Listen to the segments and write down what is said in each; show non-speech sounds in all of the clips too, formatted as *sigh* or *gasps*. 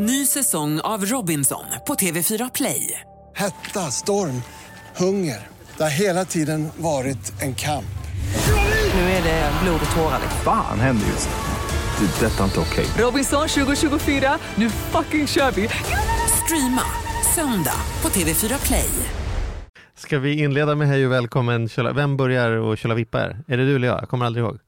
Ny säsong av Robinson på TV4 Play. Hetta, storm, hunger. Det har hela tiden varit en kamp. Nu är det blod och tårar. Fan händer just nu. Det. är Detta är inte okej. Robinson 2024, nu fucking kör vi! Streama söndag på TV4 Play. Ska vi inleda med hej och välkommen? Köla. Vem börjar och köra vippa här? Är det du eller jag? Jag kommer aldrig ihåg.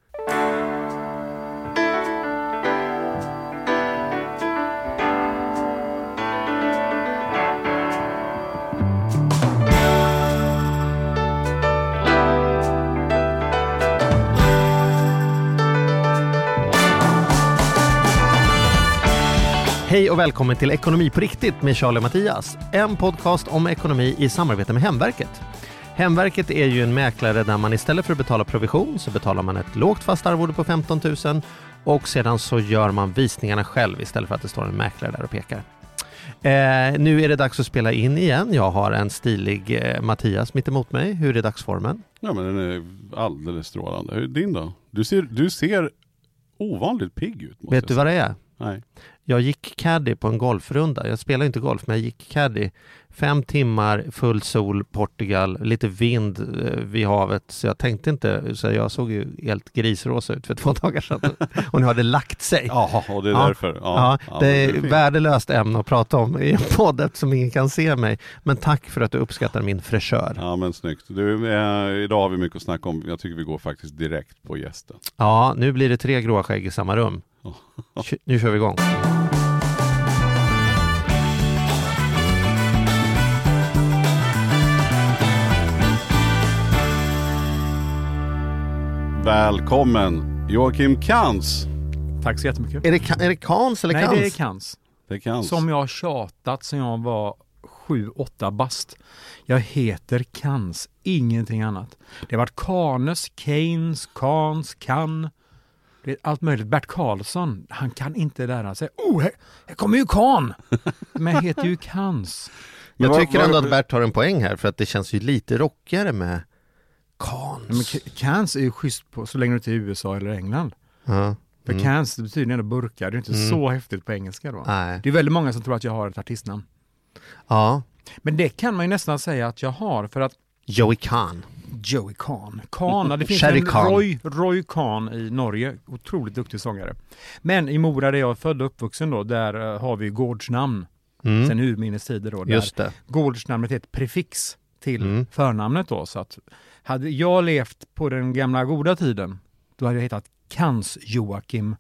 Välkommen till Ekonomi på riktigt med Charlie och Mattias. En podcast om ekonomi i samarbete med Hemverket. Hemverket är ju en mäklare där man istället för att betala provision så betalar man ett lågt fast arvode på 15 000 och sedan så gör man visningarna själv istället för att det står en mäklare där och pekar. Eh, nu är det dags att spela in igen. Jag har en stilig eh, Mattias mitt emot mig. Hur är dagsformen? Ja men den är alldeles strålande. Hur är din då? Du ser, du ser ovanligt pigg ut. Vet du vad det är? Nej. Jag gick caddy på en golfrunda. Jag spelar inte golf, men jag gick caddy. Fem timmar, full sol, Portugal, lite vind eh, vid havet. Så jag tänkte inte, så jag såg ju helt grisrosa ut för två *laughs* dagar sedan. Och nu har det lagt sig. Jaha, och det är Ja. därför. Ja, Ja, det är fint. värdelöst ämne att prata om i en podd eftersom ingen kan se mig. Men tack för att du uppskattar min fräschör. Ja men snyggt. Du, eh, idag har vi mycket att snacka om. Jag tycker vi går faktiskt direkt på gästen. Ja, nu blir det tre gråa skägg i samma rum. Nu kör vi igång. Välkommen Joakim Kans. Tack så jättemycket. Är det, är det Kans eller Nej, Kans? det är Kans. Det är Kans. Som jag har tjatat sedan jag var sju, åtta bast. Jag heter Kans, ingenting annat. Det har varit Kanes, Keynes, Kans, Kan. Det är allt möjligt. Bert Karlsson, han kan inte lära sig. Oh, här, här kommer ju Kan! Men jag heter ju Kans. Men Jag tycker ändå att Bert har en poäng här för att det känns ju lite rockigare med Kans. Men K- Kans är ju schysst på, så länge du inte är i USA eller England. Ja. För Mm. Kans, det betyder ändå burkar. Det är inte Mm. så häftigt på engelska då. Nej. Det är väldigt många som tror att jag har ett artistnamn. Ja. Men det kan man ju nästan säga att jag har för att Joey Kahn. Joey Kahn. Kahn, det finns en. Roy, Roy Kahn i Norge, otroligt duktig sångare. Men i Mora där jag är född och uppvuxen då, där eh, har vi gårdsnamn Mm. sen urminnes tider då. Där Just det. gårdsnamnet är ett prefix till Mm. förnamnet då. Så att hade jag levt på den gamla goda tiden, då hade jag hetat Kans Joakim,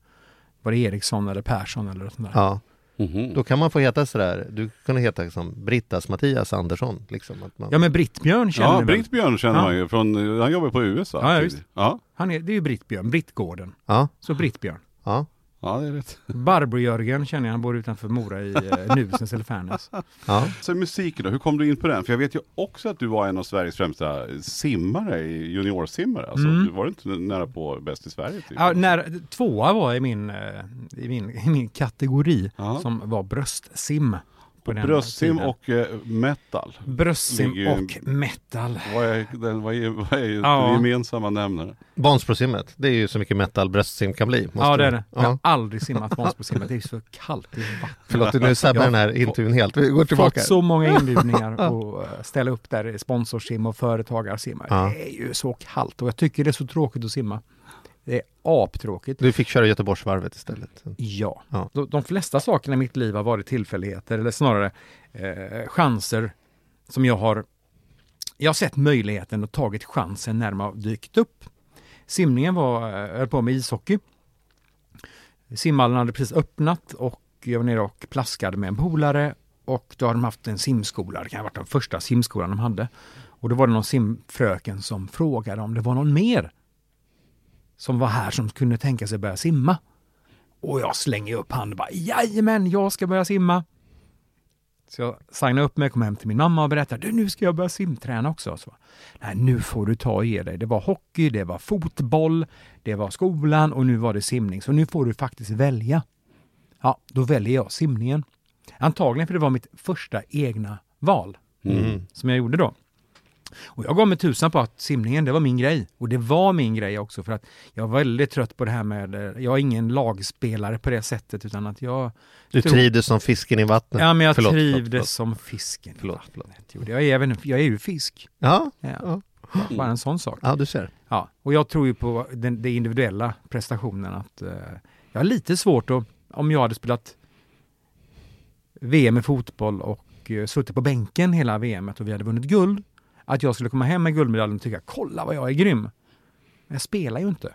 var det Eriksson eller Persson eller något sånt där. Ja. Mhm. Då kan man få heta sådär. Du kunde heta som Brittas Mattias Andersson. Liksom. Att man... Ja men Britt-Björn känner Ja? Britt-Björn känner Ja. man ju från, han jobbar på USA. Ja, ja, visst. Ja, Han är, det är ju Britt-Björn, Brittgården. Ja. Så Britt-Björn. Ja. Ja det är rätt. Barbro-Jörgen känner jag, han bor utanför Mora i eh, Nusnäs eller Färnäs. ja. Så musiken då, hur kom du in på den? För jag vet ju också att du var en av Sveriges främsta simmare, i- juniorsimmare. Alltså, Mm. du var inte nära på bäst i Sverige? Typ. Ja, när, tvåa var i min, eh, i min, i min kategori Ja. som var bröstsim. På den Bröstsim tiden. och eh, metal. Bröstsim ju- och metal. Vad är, den, vad är, vad är Ja. den gemensamma nämnaren? Vansbrosimmet. Det är ju så mycket metal bröstsim kan bli. måste Ja det är det. Jag Ja. har aldrig simmat Vansbrosimmet, det är så kallt i vattnet. Förlåt, nu sabbar Jag den här intervjun helt. Vi går tillbaka. Fått så många inbjudningar *laughs* och eh, ställa upp där i sponsorsim och företagarsim. Ja. Det är ju så kallt och jag tycker det är så tråkigt att simma. Det är aptråkigt. Du fick köra Göteborgsvarvet istället. Ja. Ja. De, de flesta sakerna i mitt liv har varit tillfälligheter eller snarare eh, chanser som jag har jag har sett möjligheten och tagit chansen när de har dykt upp. Simningen var, eh, jag höll på med ishockey. Simhallen hade precis öppnat och jag var nere och plaskade med en polare och då hade de haft en simskola, det kan ha varit den första simskolan de hade. Och då var det någon simfröken som frågade om det var någon mer som var här som kunde tänka sig börja simma. Och jag slänger upp handen och bara jajamän, jag ska börja simma. Så jag signade upp mig, kom hem till min mamma och berättade du nu ska jag börja simträna också. Så, Nej, nu får du ta och ge dig. Det var hockey, det var fotboll, det var skolan och nu var det simning. Så nu får du faktiskt välja. Ja, då väljer jag simningen. Antagligen för det var mitt första egna val Mm. som jag gjorde då. Och jag gav mig tusan på att simningen, det var min grej. Och det var min grej också för att jag var väldigt trött på det här med, eh, jag är ingen lagspelare på det sättet utan att jag... Du tror- trivdes som fisken i vattnet. Ja men jag Förlåt, förlåt, trivdes förlåt. som fisken i Förlåt, vattnet. Jo, jag, är även, jag är ju fisk. Ja, Ja. Ja. Bara en sån sak. ja, du ser. Ja, och jag tror ju på den, den individuella prestationen att eh, jag har lite svårt att, om jag hade spelat VM i fotboll och eh, suttit på bänken hela VMet och vi hade vunnit guld, att jag skulle komma hem med guldmedaljen och tycka kolla vad jag är grym. Men jag spelar ju inte.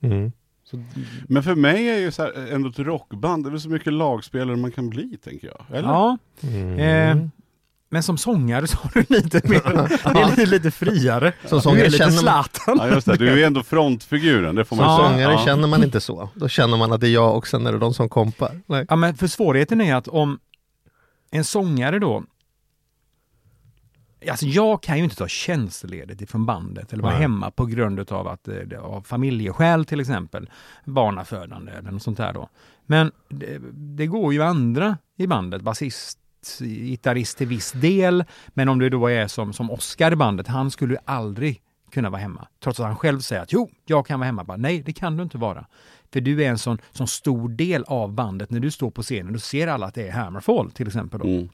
Mm. Så, Men för mig är ju så här, ändå ett rockband, det är väl så mycket lagspelare man kan bli, tänker jag. Eller? ja, Mm. eh, men som sångare så har du lite mer, *laughs* *laughs* det är lite, lite friare. Som du sångare är lite känner Zlatan. Ja, just det. Du är ju ändå frontfiguren, det får man säga. Sångare Ja. känner man inte så. Då känner man att det är jag och sen är det de som kompar. Nej. Ja, men för svårigheten är att om en sångare då Alltså jag kan ju inte ta tjänstledigt ifrån bandet eller vara Nej. hemma på grund av att eh, det- av familjeskäl till exempel. Barnafödande eller något sånt där då. Men det, det går ju andra i bandet, basist, gitarrist till viss del. Men om det då är som, som Oscar i bandet, han skulle ju aldrig kunna vara hemma. Trots att han själv säger att jo, jag kan vara hemma. Bara, Nej, det kan du inte vara. För du är en sån, sån stor del av bandet. När du står på scenen, då ser alla att det är Hammerfall till exempel. Då. Mm.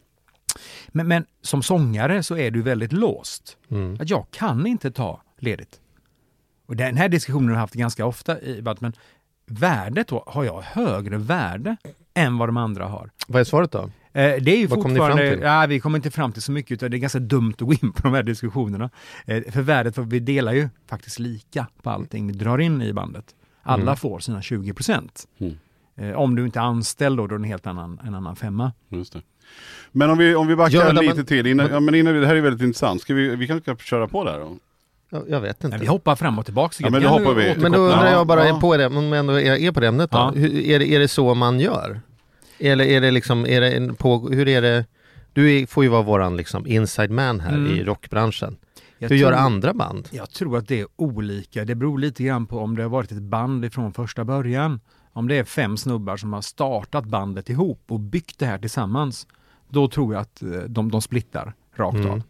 Men, men som sångare så är du väldigt låst. Mm. Att jag kan inte ta ledigt. Och den här diskussionen har jag haft ganska ofta i men värdet då, har jag högre värde än vad de andra har? Vad är svaret då? Eh, det är ju Vad kom fortfarande, till? ja, vi kommer inte fram till så mycket utan det är ganska dumt att gå in på de här diskussionerna. Eh, för värdet, för vi delar ju faktiskt lika på allting vi drar in i bandet. Alla Mm. får sina 20 procent. Mm. Eh, om du inte är anställd då, då är det en helt annan, en annan femma. Just det. Men om vi, om vi backar Ja, men- lite till, innan, ja, men innan vi, det här är väldigt intressant. Ska vi, vi kan kanske köra på där då? Ja, Jag vet inte. Men vi hoppar fram och tillbaka. Ja, men då du hoppar vi. Men då undrar Ja, jag bara ja. på det, om jag ändå är är på det ämnet då. Ja. Hur, är, det, är det så man gör? Eller är det liksom, är det en på, hur är det? Du får ju vara våran liksom inside man här Mm. i rockbranschen. Jag Hur gör andra band? Jag tror att det är olika. Det beror lite grann på om det har varit ett band ifrån första början. Om det är fem snubbar som har startat bandet ihop och byggt det här tillsammans. Då tror jag att eh, de, de splittar rakt Mm. av.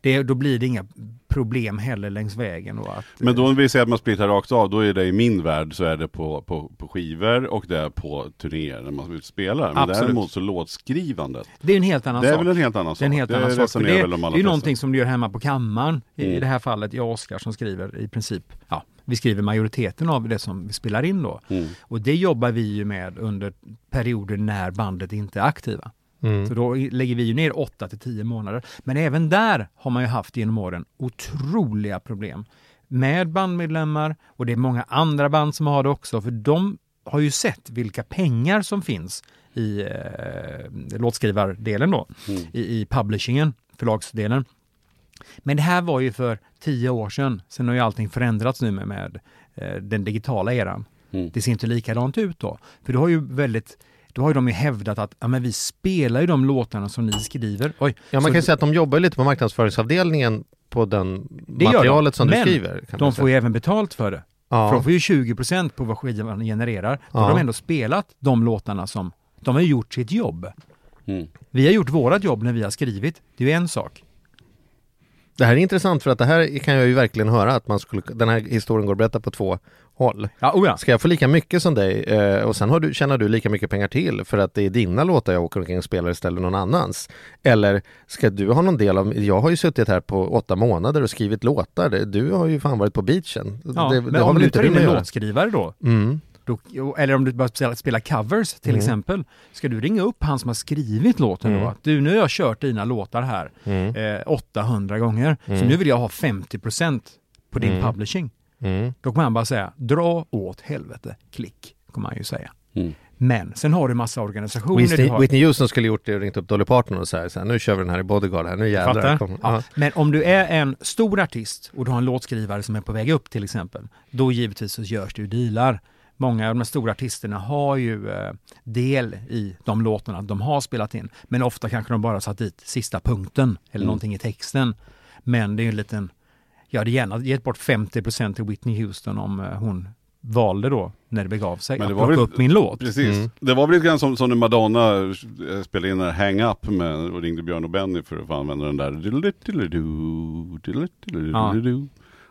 Det, då blir det inga problem heller längs vägen. Att, Men då om vi säger att man splittar rakt av, då är det i min värld så är det på, på, på skivor och det är på turnéer när man spelar. Men Absolut. däremot så låtskrivandet, det är en helt annan det är sak. väl en helt annan sak. Det är en helt annan sak. För Det, det är ju någonting som du gör hemma på kammaren. I, I Mm. det här fallet, jag och Oskar som skriver i princip, ja, vi skriver majoriteten av det som vi spelar in då. Mm. Och det jobbar vi ju med under perioder när bandet inte är aktiva. Mm. Så då lägger vi ju ner 8 till 10 månader. Men även där har man ju haft genom åren otroliga problem med bandmedlemmar och det är många andra band som har det också för de har ju sett vilka pengar som finns i eh, låtskrivardelen då, Mm. i, i publishingen, förlagsdelen. Men det här var ju för 10 år sedan. Sen har ju allting förändrats nu med, med eh, den digitala eran. Mm. Det ser inte likadant ut då. För då har ju väldigt då har ju de ju hävdat att ja, men vi spelar ju de låtarna som ni skriver. Oj, Ja, man kan säga att de jobbar lite på marknadsföringsavdelningen på den Det materialet de. som Men du skriver. Man de får ju även betalt för det. För ja. de får ju 20% på vad skivan genererar. Då har Ja. de ändå spelat de låtarna som... De har ju gjort sitt jobb. Mm. Vi har gjort vårat jobb när vi har skrivit. Det är ju en sak. Det här är intressant för att det här kan jag ju verkligen höra att man skulle, den här historien går att berätta på två håll. Ja, oh ja. Ska jag få lika mycket som dig eh, och sen har du, tjänar du lika mycket pengar till för att det är dina låtar jag åker omkring och spelar istället för någon annans? Eller ska du ha någon del av, jag har ju suttit här på åtta månader och skrivit låtar, du har ju fan varit på beachen. ja. det, men det har om du inte tar in en låtskrivare då, Mm. Då, eller om du bara spela, covers till Mm. exempel. Ska du ringa upp han som har skrivit låten då? Mm. Att du, nu har jag kört dina låtar här Mm. eh, 800 gånger. Så Mm. nu vill jag ha 50% på din Mm. publishing. Mm. Då kommer han bara säga, dra åt helvete, klick, kommer han ju säga. Men sen har du massa organisationer. Whitney, har, Whitney Houston skulle gjort det och ringt upp Dolly Parton och så här nu kör vi den här i Bodyguard här, nu jävlar. Fattar? Kom, Ja. ja. Men om du är en stor artist och du har en låtskrivare som är på väg upp till exempel, då givetvis så görs det ju dealar. Många av de stora artisterna har ju eh, del i de låtarna de har spelat in. Men ofta kanske de bara satt dit sista punkten eller Mm. någonting i texten. Men det är ju en liten, jag hade gärna gett bort 50% till Whitney Houston om eh, hon valde då, när det begav sig, Men att det var plocka väl- upp min låt. Precis. Det var väl lite grann som, som när Madonna eh, spelade in den här Hang Up med, och ringde Björn och Benny för att få använda den där. diddle-diddle-doo.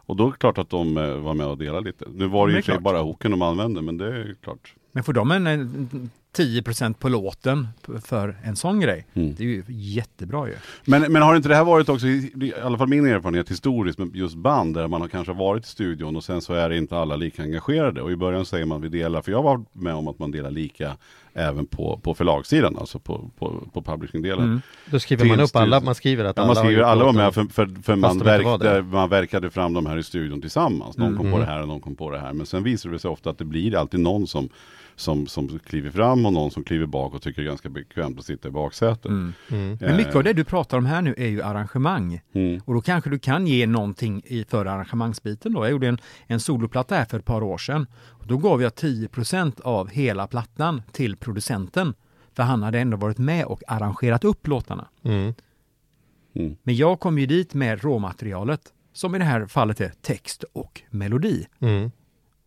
Och då är det klart att de eh, var med och delade lite. Nu var det ju det klart. bara hooken de använde, men det är klart. Men får de en 10% på låten för en sån grej, Mm. det är ju jättebra ju. Men, men har inte det här varit också, i, alla fall min erfarenhet historiskt med just band, där man har kanske varit i studion och sen så är inte alla lika engagerade. Och i början säger man vi delar, för jag var med om att man delar lika även på, på förlagssidan, alltså på, på, på publishing-delen. Mm. Då skriver man Finns upp alla, det- man skriver att Ja, alla man har skriver alla var med för, för, för man, det. man verkade fram de här i studion tillsammans. Någon kom Mm. på det här och någon kom på det här. Men sen visar det sig ofta att det blir alltid någon som, som, som kliver fram och någon som kliver bak och tycker det är ganska bekvämt att sitta i baksätet. Mm. Mm. Men mycket av det du pratar om här nu är ju arrangemang. Mm. Och då kanske du kan ge någonting i för arrangemangsbiten då. Jag gjorde en, en soloplatta här för ett par år sedan. Och då gav jag 10% av hela plattan till producenten. För han hade ändå varit med och arrangerat upp låtarna. Mm. Mm. Men jag kom ju dit med råmaterialet. Som i det här fallet är text och melodi. Mm.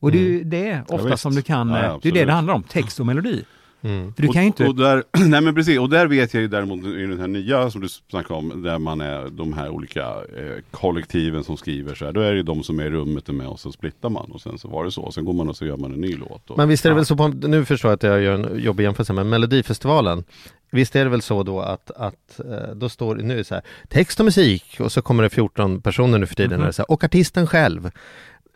Och det är ju det ofta visst. som du kan, Ja, eh, det är det det handlar om, text och melodi. Mm. För du kan ju inte... och, och där, *clears throat* nej men precis, och där vet jag ju däremot i den här nya som du snackade om, där man är de här olika eh, kollektiven som skriver så här, då är det ju de som är i rummet är med och så splittar man och sen så var det så, och sen går man och så gör man en ny låt. Och, Men visst är det ja. väl så på, nu förstår jag att jag gör en jobbig jämförelse, men Melodifestivalen Visst är det väl så då att, att eh, då står det nu är det så här text och musik och så kommer det 14 personer nu för tiden Mhm. och, det är så här, och artisten själv.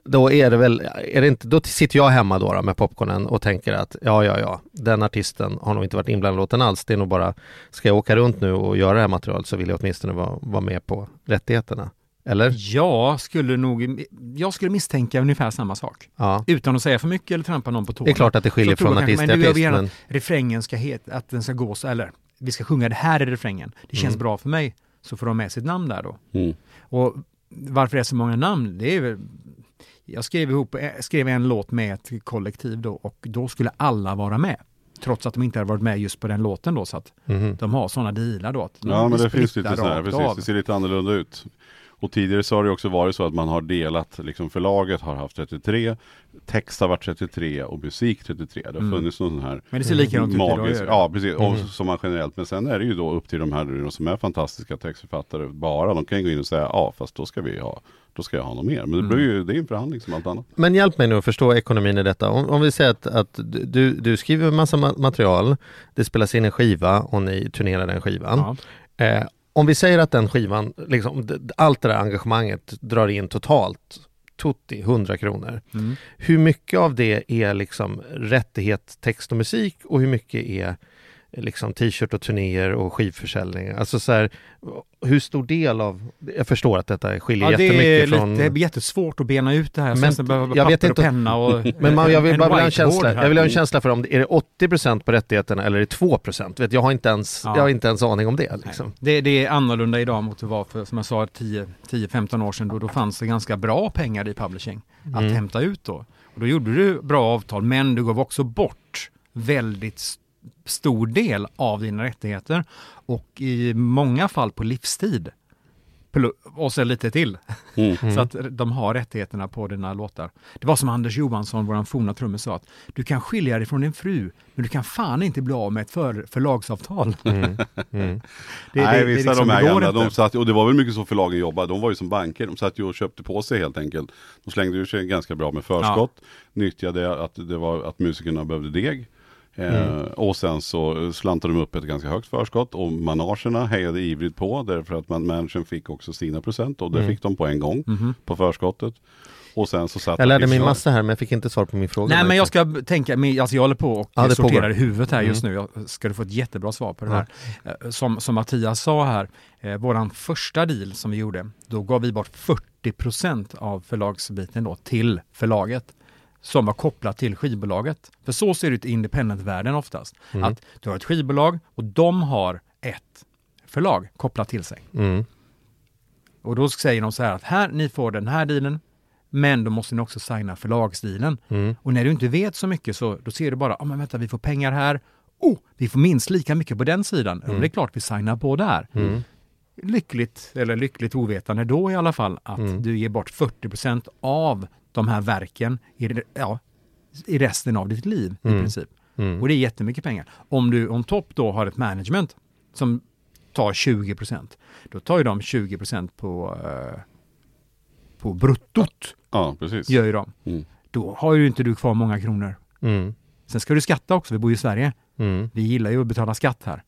Då är det väl, är det inte, då sitter jag hemma då, då med popcornen och tänker att ja, ja, ja, den artisten har nog inte varit inblandad i låten alls. Det är nog bara, ska jag åka runt nu och göra det här materialet så vill jag åtminstone vara, vara med på rättigheterna. Eller? Jag skulle nog, jag skulle misstänka ungefär samma sak. Ja. Utan att säga för mycket eller trampa någon på tårna. Det är klart att det skiljer från artist men till artist, men att refrängen ska heta, att den ska gå så, eller vi ska sjunga det här i refrängen. Det känns Mm. bra för mig. Så får de med sitt namn där då. Mm. Och varför det är så många namn, det är väl jag skrev, ihop, eh, skrev en låt med ett kollektiv då och då skulle alla vara med. Trots att de inte hade varit med just på den låten då så att Mhm. de har sådana dealar då. Att Ja men det finns lite sådär, precis. Det ser lite annorlunda ut. Och tidigare så har det också varit så att man har delat, liksom förlaget har haft 33, text har varit 33 och musik 33. Det har Mm. funnits någon sån här Men det ser likadant ut idag. ja precis, och Mm. som man generellt. Men sen är det ju då upp till de här som är fantastiska textförfattare bara. De kan gå in och säga, ja fast då ska vi ha, då ska jag ha något mer. Men det, Mm. blir ju, det är en förhandling som allt annat. Men hjälp mig nu att förstå ekonomin i detta. Om, om vi säger att, att du, du skriver en massa ma- material, det spelas in en skiva och ni turnerar den skivan. Ja. Eh, om vi säger att den skivan, liksom, allt det där engagemanget drar in totalt, tutti, 100 kronor. Mm. Hur mycket av det är liksom rättighet, text och musik och hur mycket är liksom t-shirt och turnéer och skivförsäljning? Alltså så här, hur stor del av, jag förstår att detta skiljer Ja, det är, jättemycket lite, från... det är jättesvårt att bena ut det här. Men Sen behöver jag vet inte- och penna och *laughs* Men man, jag vill en bara ha en känsla, jag vill ha en känsla för om det är det 80% på rättigheterna eller är det 2%? Vet, jag har inte ens, Ja. jag har inte ens aning om det liksom. Det, det är annorlunda idag mot det var för, som jag sa, 10 10-15 år sedan. Då, då fanns det ganska bra pengar i publishing att Mm. hämta ut då. Och då gjorde du bra avtal, men du gav också bort väldigt stor del av dina rättigheter och i många fall på livstid. Och så lite till. Mm. *laughs* Så att de har rättigheterna på dina låtar. Det var som Anders Johansson, vår forna trummis, sa att du kan skilja dig från din fru, men du kan fan inte bli av med ett för, förlagsavtal. Mm. Mm. *laughs* Det, Nej, det, vissa det liksom, de här det går gamla, de satt, och det var väl mycket så förlagen jobbade, de var ju som banker, de satt ju och köpte på sig helt enkelt. De slängde ur sig ganska bra med förskott, nyttjade att, det var, att musikerna behövde deg. Eh, och sen så slantade de upp ett ganska högt förskott och managerna hejade ivrigt på därför att man, managern fick också sina procent och det Mm. fick de på en gång Mhm. på förskottet. Och sen så satt Jag lärde mig massa här men jag fick inte svar på min fråga. Nej men jag ska tänka, alltså jag håller på och Ja, det sorterar pågår. i huvudet här just Mm. nu. Jag ska du få ett jättebra svar på det här. Eh, Som, som Mattias sa här, eh, våran första deal som vi gjorde, då gav vi bort 40% av förlagsbiten då till förlaget som var kopplat till skivbolaget. För så ser det ut i independent-världen oftast. Mm. Att du har ett skivbolag och de har ett förlag kopplat till sig. Mm. Och då säger de så här att här, ni får den här dealen, men då måste ni också signa förlagsdealen. Mm. Och när du inte vet så mycket så då ser du bara, ja ah, men vänta vi får pengar här, oh, vi får minst lika mycket på den sidan. Men det är klart vi signar på där. Mm. Lyckligt, eller lyckligt ovetande då i alla fall, att Mm. du ger bort 40% av de här verken i, ja, i resten av ditt liv i Mm. princip. Mm. Och det är jättemycket pengar. Om du on top då har ett management som tar 20% då tar ju de 20 på, eh, på bruttot, Ja, precis. gör ju de. Mm. Då har ju inte du kvar många kronor. Mm. Sen ska du skatta också, vi bor ju i Sverige. Mm. Vi gillar ju att betala skatt här.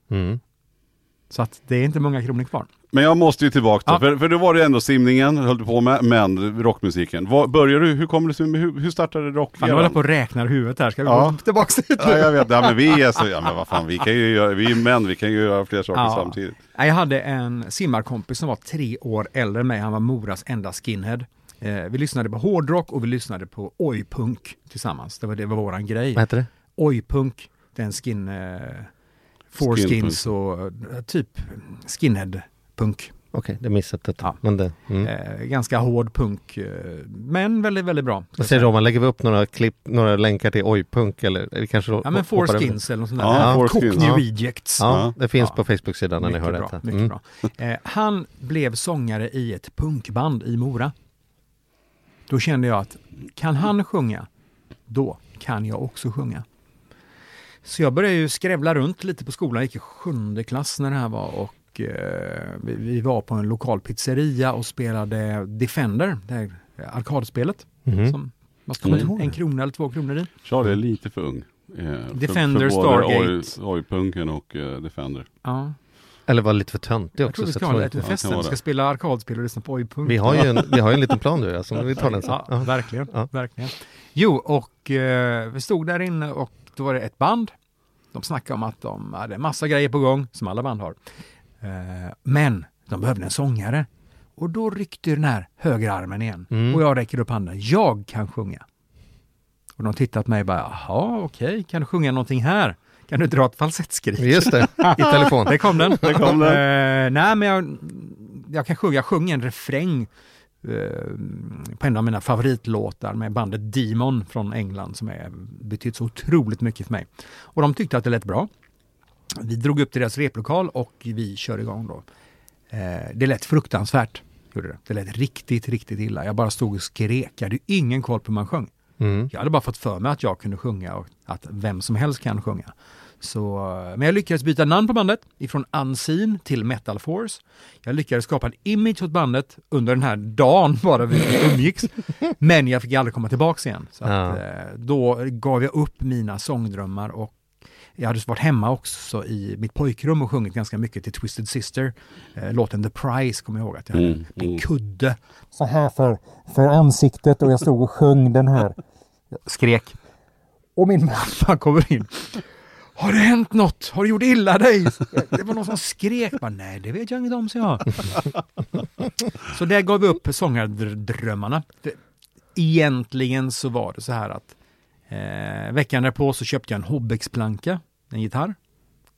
Så att det är inte många kronor kvar. Men jag måste ju tillbaka då, Ja. för, för då var det ändå simningen, höll du på med, men rockmusiken. Vad, började du, hur kom det hur, hur startade rock? Fan, jag håller på och räknar huvudet här. Ska vi Ja. gå tillbaka dit Ja, jag vet, ja, men vi är så, ja men vad fan, vi kan ju göra, vi är män, vi kan ju göra fler saker Ja. samtidigt. Jag hade en simmarkompis som var tre år äldre än mig. Han var Moras enda skinhead. Eh, vi lyssnade på hårdrock och vi lyssnade på oj-punk tillsammans. Det var, det var våran grej. Vad heter det? Oj-punk, den skin... Eh, Foreskins och eh, typ skinhead-punk. Okej, det missat detta. Ja. Men det, mm. Eh, ganska hård punk, eh, men väldigt, väldigt bra. Vad säger. Roman, lägger vi upp några klipp, några länkar till ojpunk eller vi kanske Ja men det? Foreskins eller något sånt där. Ja, Cockney Foreskins. Ja. Rejects. Ja, det finns Ja. på Facebook-sidan när ni hör bra, detta. mycket Mm. bra. Eh, han blev sångare i ett punkband i Mora. Då kände jag att kan han sjunga, då kan jag också sjunga. Så jag började ju skrävla runt lite på skolan, jag gick i sjunde klass när det här var och eh, vi, vi var på en lokal pizzeria och spelade Defender, det här arkadspelet. Mhm. Som man stoppar in en krona eller två kronor i. Charlie är lite för ung. Eh, Defender, för, för både Stargate. Oj- Oj-punken och eh, Defender. Ja. Eller var lite för töntig Jag också. tror vi ska jag ha festen, vara vi ska spela arkadspel och lyssna på oj-punk. vi, har ju en, vi har ju en liten plan du, alltså, vi tar den sen. Ja. verkligen. Ja. verkligen. Jo, och eh, vi stod där inne och då var det ett band. De snackade om att de hade massa grejer på gång, som alla band har. Eh, men de behövde en sångare. Och då ryckte den här högerarmen igen. Mm. Och jag räcker upp handen. Jag kan sjunga. Och de tittade på mig och bara, jaha, okej, kan du sjunga någonting här? Kan du dra ett falsettskrik? Just det, i telefon. *laughs* Det kom den. Där kom den. Eh, nej, men jag, jag kan sjunga, jag sjöng en refräng på en av mina favoritlåtar med bandet Demon från England som är betytt så otroligt mycket för mig. Och de tyckte att det lät bra. Vi drog upp till deras replokal och vi körde igång då. Eh, det lät fruktansvärt. Gjorde det. det lät riktigt, riktigt illa. Jag bara stod och skrek. Jag hade ingen koll på hur man sjöng. Mm. Jag hade bara fått för mig att jag kunde sjunga och att vem som helst kan sjunga. Så, men jag lyckades byta namn på bandet ifrån Unseen till Metal Force. Jag lyckades skapa en image åt bandet under den här dagen *laughs* bara vi umgicks. Men jag fick aldrig komma tillbaks igen. Så att, Ja. eh, då gav jag upp mina sångdrömmar och jag hade varit hemma också i mitt pojkrum och sjungit ganska mycket till Twisted Sister. Eh, låten The Price kommer jag ihåg att jag hade Mm, en mm. kudde så här för, för ansiktet och jag stod och sjöng den här. skrek. Och min mamma kommer in. Har det hänt något? Har du gjort illa dig? Det var någon som skrek. Bara, Nej, det vet jag inget om, så jag. Så där gav vi upp sångardrömmarna. Egentligen så var det så här att eh, veckan därpå så köpte jag en Hobbex-planka, en gitarr.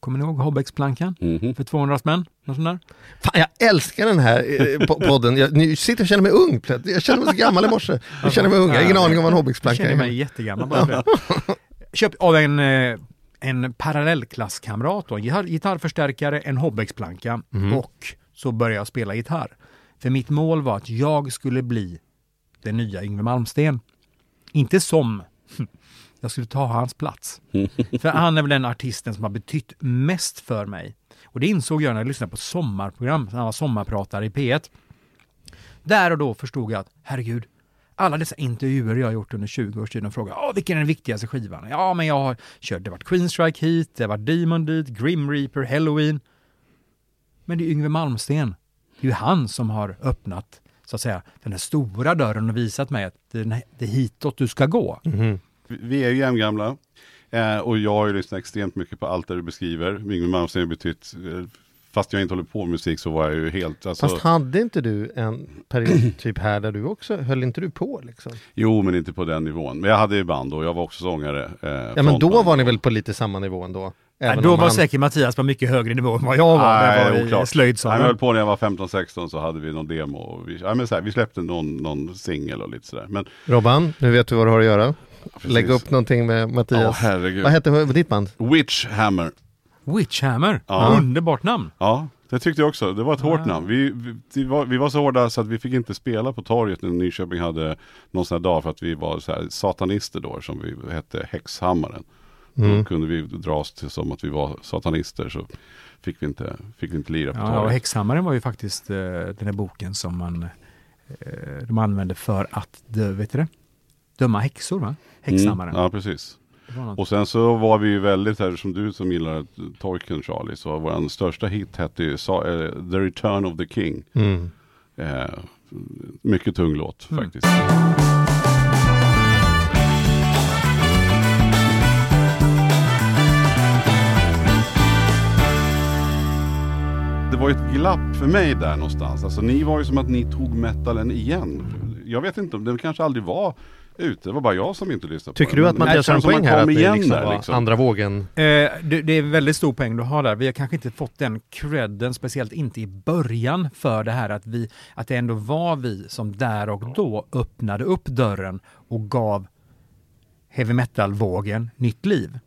Kommer ni ihåg Hobbex-plankan? Mhm. För 200 spänn? Något sånt där? Fan, jag älskar den här eh, po- podden. Jag nu sitter och känner mig ung. plötsligt. Jag känner mig så gammal i morse. Jag känner mig ung. Jag har ingen aning om vad en Jag Hobbex-planka känner mig är. jättegammal bara för det. Köpt av en, eh, en parallellklasskamrat, en gitarr, gitarrförstärkare, en Hobbex-planka och så började jag spela gitarr. För mitt mål var att jag skulle bli den nya Yngwie Malmsteen. Inte som, *laughs* jag skulle ta hans plats. *laughs* För han är väl den artisten som har betytt mest för mig. Och det insåg jag när jag lyssnade på sommarprogram, han var sommarpratare i P1. Där och då förstod jag att, herregud, alla dessa intervjuer jag har gjort under 20 års tid och frågar Åh, vilken är den viktigaste skivan? Ja, men jag har kört, det har varit Queen Strike det har varit Demon dit, Grim Reaper, Halloween. Men det är Yngwie Malmsteen. Det är ju han som har öppnat, så att säga, den här stora dörren och visat mig att det är- hitåt du ska gå. Mhm. Vi- Vi är ju jämngamla. Eh, och jag har ju lyssnat extremt mycket på allt det du beskriver. Yngwie Malmsteen har betytt, eh, fast jag inte håller på med musik så var jag ju helt, alltså, Fast hade inte du en period *clears throat* typ här där du också, höll inte du på liksom? jo men inte på den nivån. Men jag hade ju band och jag var också sångare. Eh, Ja men då var ni väl på lite samma nivå ändå? Nej, då var han- säkert Mattias på mycket högre nivå än vad jag var. när jag var i oklart. Nej, men slöjdsalen. jag höll på när jag var 15-16 så hade vi någon demo. Och vi, ja, men så här, vi släppte någon, någon singel och lite sådär. Men, Robban, nu vet du vad du har att göra. precis. Lägg upp någonting med Ja, Mattias. herregud. vad hette ditt band? Witchhammer. Witchhammer, Ja. underbart namn. Ja, Det tyckte jag också. Det var ett hårt Ah. namn. Vi, vi, var, vi var så hårda så att vi fick inte spela på torget när Nyköping hade någon sån här dag för att vi var så här satanister då som vi hette Häxhammaren. Mm. Då kunde vi dras till som att vi var satanister så fick vi inte, fick vi inte lira på Ja, och torget. Häxhammaren var ju faktiskt eh, den här boken som man eh, de använde för att dö, vet du det? döma häxor va? Häxhammaren. Mm, ja, precis. Och sen så var vi ju väldigt här, som du som gillar Tolkien Charlie, så vår största hit hette ju sa, eh, The Return of the King. Mm. Eh, mycket tung låt Mm. faktiskt. Det var ju ett glapp för mig där någonstans. Alltså ni var ju som att ni tog metalen igen. Jag vet inte om det kanske aldrig var ute. Det var bara jag som inte lyssnade Tycker på du det. att Men det Mattias har en känns som poäng man här? kom Att det igen liksom där, var liksom. andra vågen? Eh, det, det är väldigt stor poäng du har där. Vi har kanske inte fått den credden, speciellt inte i början, för det här att, vi, att det ändå var vi som där och då öppnade upp dörren och gav heavy metal-vågen nytt liv.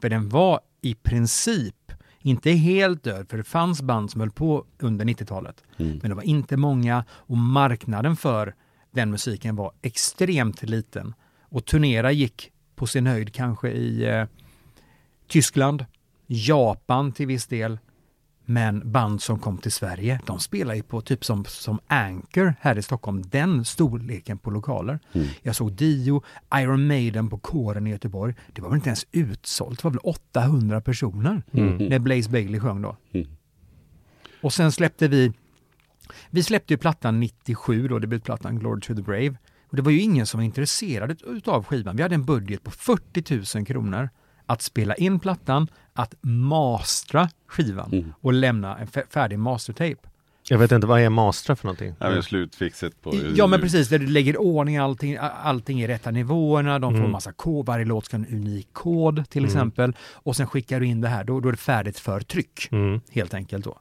För den var i princip inte helt död, för det fanns band som höll på under 90-talet. Mm. Men det var inte många och marknaden för den musiken var extremt liten. Och turnera gick på sin höjd kanske i eh, Tyskland, Japan till viss del. Men band som kom till Sverige, de spelar ju på typ som, som Anchor här i Stockholm, den storleken på lokaler. Mm. Jag såg Dio, Iron Maiden på kåren i Göteborg. Det var väl inte ens utsålt, det var väl 800 personer när Blaze Bailey sjöng då. Mm. Och sen släppte vi, vi släppte ju plattan 97 då, debutplattan Glory to the Brave. Och det var ju ingen som var intresserad utav skivan. Vi hade en budget på 40 000 kronor att spela in plattan, att mastra skivan Mm. och lämna en fär- färdig mastertape. Jag vet inte, vad är Mastra för någonting? Ja, men slutfixet på... Ja men precis, där du lägger ordning allting, allting i rätta nivåerna, de får Mm. en massa kod, varje låt ska ha en unik kod till exempel. Och sen skickar du in det här, då, då är det färdigt för tryck. Mm. Helt enkelt då.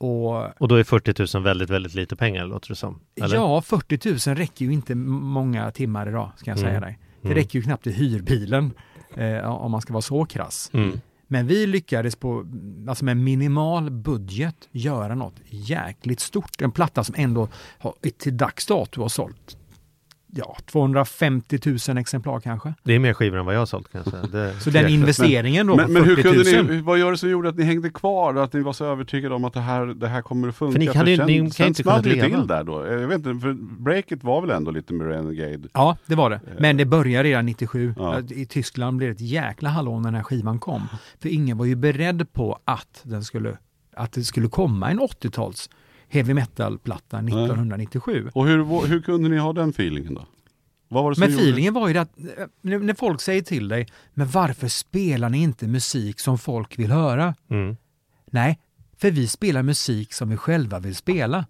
Och Och då är 40 000 väldigt, väldigt lite pengar låter det som. Eller? ja, 40 000 räcker ju inte många timmar idag, ska jag säga Mm. dig. Det Mm. räcker ju knappt till hyrbilen, eh, om man ska vara så krass. Mm. Men vi lyckades på, alltså med minimal budget göra något jäkligt stort. En platta som ändå har, till dags dato har sålt ja, 250 000 exemplar kanske. Det är mer skivor än vad jag har sålt kan jag säga. Det, Så den investeringen då Men, på men 40 hur 000. kunde ni, vad gör det som gjorde att ni hängde kvar? Att ni var så övertygade om att det här, det här kommer att funka? För ni hade ju- sen, ni kan sen inte kunnat leva. till där då. Jag vet inte, för breaket var väl ändå lite med Renegade? Ja, det var det. Men det började redan 97. Ja. I Tyskland blev det ett jäkla hallå när den här skivan kom. För ingen var ju beredd på att, den skulle, att det skulle komma en 80-tals heavy metal-platta 1997. Och hur, hur kunde ni ha den feelingen då? Vad var det som Men gjorde- feelingen var ju att eh, när folk säger till dig, men varför spelar ni inte musik som folk vill höra? mm. Nej, för vi spelar musik som vi själva vill spela.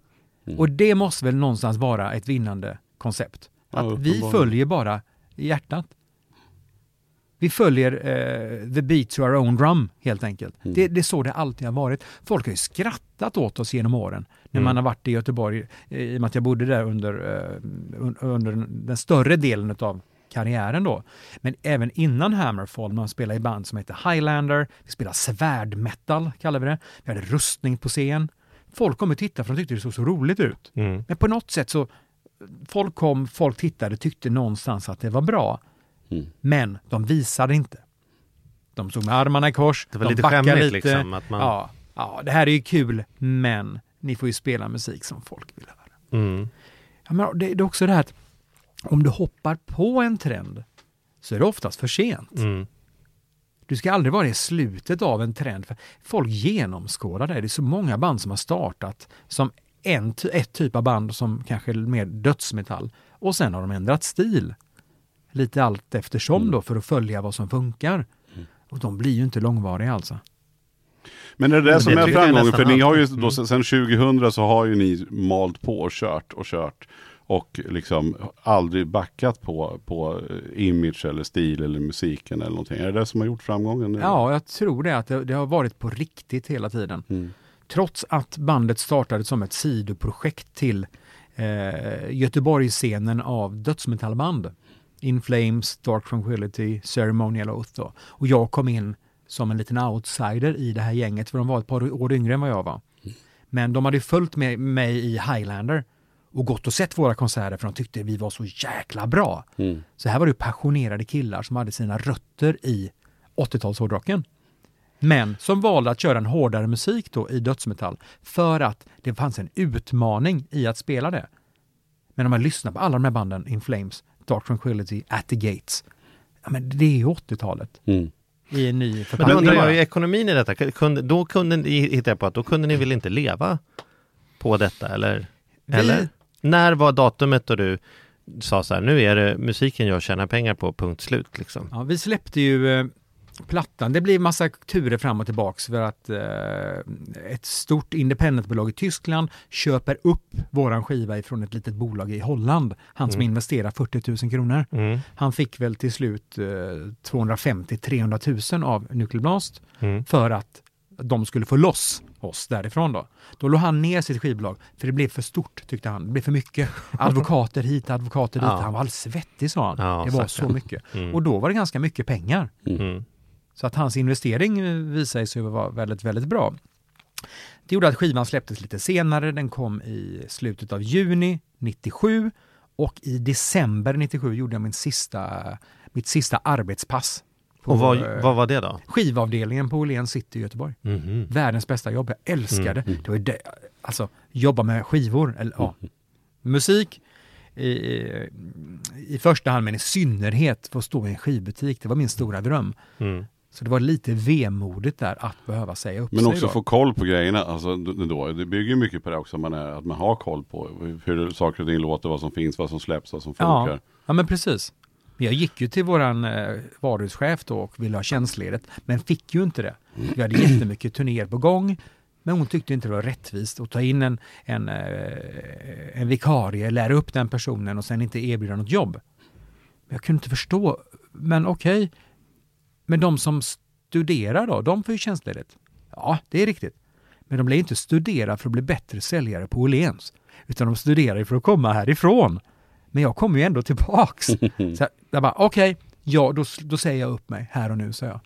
Mm. Och det måste väl någonstans vara ett vinnande koncept. Ja, Att vi uppenbarligen. följer bara hjärtat. Vi följer eh, the beat to our own drum helt enkelt. Mm. Det, det är så det alltid har varit. Folk har ju skrattat åt oss genom åren när Mm. man har varit i Göteborg, i och med att jag bodde där under, eh, un- under den större delen av karriären då. Men även innan Hammerfall, man spelade i band som heter Highlander, vi spelade svärdmetal kallar vi det. Vi hade rustning på scen. Folk kom och tittade för de tyckte det såg så roligt ut. Mm. Men på något sätt så, folk kom, folk tittade, tyckte någonstans att det var bra. Mm. Men de visade inte. De stod med armarna i kors, Det var de lite backade lite. liksom. Att man, Ja, ja, det här är ju kul, men ni får ju spela musik som folk vill höra. mm. Ja, men det, det är också det här att om du hoppar på en trend så är det oftast för sent. Mm. Du ska aldrig vara i slutet av en trend. För folk genomskådar det. Det är så många band som har startat som en, ett typ av band som kanske är mer dödsmetall. Och sen har de ändrat stil. Lite allt eftersom Mm. då för att följa vad som funkar. Och de blir ju inte långvariga alltså. Men är det det Men som det är framgången? För ni har ju då, sen 2000 så har ju ni malt på och kört och kört. Och liksom aldrig backat på, på image eller stil eller musiken eller någonting. Är det det som har gjort framgången? Ja, jag tror det. att det, det har varit på riktigt hela tiden. Mm. Trots att bandet startade som ett sidoprojekt till eh, Göteborgsscenen av dödsmetallband. In Flames, Dark Tranquility, Ceremonial Oath. Då. Och jag kom in som en liten outsider i det här gänget, för de var ett par år yngre än vad jag var. Men de hade följt med mig i Highlander och gått och sett våra konserter för de tyckte vi var så jäkla bra. Mm. Så här var det passionerade killar som hade sina rötter i 80-talshårdrocken. Men som valde att köra en hårdare musik då i dödsmetall för att det fanns en utmaning i att spela det. Men om man lyssnar på alla de här banden, In Flames, Dark Tranquility, At the Gates, ja men det är ju 80-talet Mm. I en ny Men då förpackning. undrar jag ju ekonomin i detta. Kunde, då kunde ni, hittar jag på att då kunde ni väl inte leva på detta eller? Vi- Eller? När var datumet då du sa så här, nu är det musiken jag tjänar pengar på, punkt slut liksom? Ja, vi släppte ju eh, plattan. Det blir massa turer fram och tillbaks för att eh, ett stort independentbolag i Tyskland köper upp våran skiva ifrån ett litet bolag i Holland. Han som investerar 40 000 kronor. Mm. Han fick väl till slut eh, 250-300 000 av Nuclear Blast Mm. för att de skulle få loss oss därifrån då. Då låg han ner sitt skivbolag för det blev för stort tyckte han. Det blev för mycket. *laughs* Advokater hit, advokater dit. Ja. Han var alldeles svettig sa han. Ja, det var stackarn. så mycket. Mm. Och då var det ganska mycket pengar. Mm. Så att hans investering visade sig vara väldigt, väldigt bra. Det gjorde att skivan släpptes lite senare. Den kom i slutet av juni 97 och i december 97 gjorde jag min sista, mitt sista arbetspass. Och vad, eh, vad var det då? Skivavdelningen på Åhléns City i Göteborg. Mhm. Världens bästa jobb. Jag älskade Mm. det. var det. Alltså, jobba med skivor, eller ja, musik i, i, i första hand, men i synnerhet få stå i en skivbutik. Det var min stora dröm. Mm. Så det var lite vemodigt där att behöva säga upp Men sig också då. få koll på grejerna. Alltså, då, det bygger mycket på det också. Man är, att man har koll på hur saker och ting låter, vad som finns, vad som släpps, vad som ja, funkar. ja, men precis. Men Jag gick ju till våran eh, varuhuschef då och ville ha tjänstledigt, men fick ju inte det. Vi hade jättemycket turnéer på gång, men hon tyckte inte det var rättvist att ta in en, en, eh, en vikarie, lära upp den personen och sen inte erbjuda något jobb. Men jag kunde inte förstå, men okej, men de som studerar då, de får ju tjänstledigt. Ja, det är riktigt. Men de blir inte studera för att bli bättre säljare på Åhléns, utan de studerar för att komma härifrån. Men jag kommer ju ändå tillbaks. *laughs* Så jag bara, okej, ja då, då säger jag upp mig här och nu, sa jag.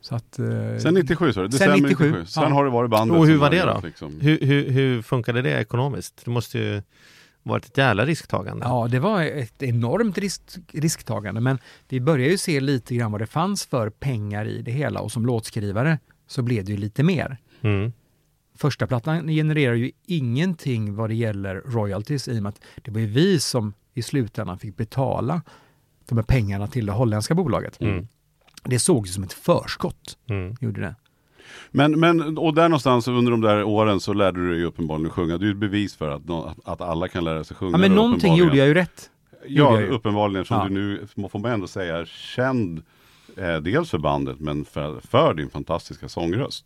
Så att... eh, Sen 97 sa du? Sen December 97, 97. Sen ja. har det varit bandet. Och hur var det då? Liksom. Hur, hur, hur funkade det ekonomiskt? Det måste ju varit ett jävla risktagande. Ja, det var ett enormt risk, risktagande, men vi började ju se lite grann vad det fanns för pengar i det hela och som låtskrivare så blev det ju lite mer. Mm. Första plattan genererar ju ingenting vad det gäller royalties i och med att det var ju vi som i slutändan fick betala de här pengarna till det holländska bolaget. Mm. Det såg ju som ett förskott, Mm. gjorde det. Men, men, och där någonstans under de där åren så lärde du dig uppenbarligen sjunga. Det är ju ett bevis för att, att alla kan lära sig sjunga. Ja, men någonting gjorde jag ju rätt. Ja, ju. uppenbarligen som Ja. du nu, får man ändå säga, är känd eh, dels för bandet men för, för din fantastiska sångröst.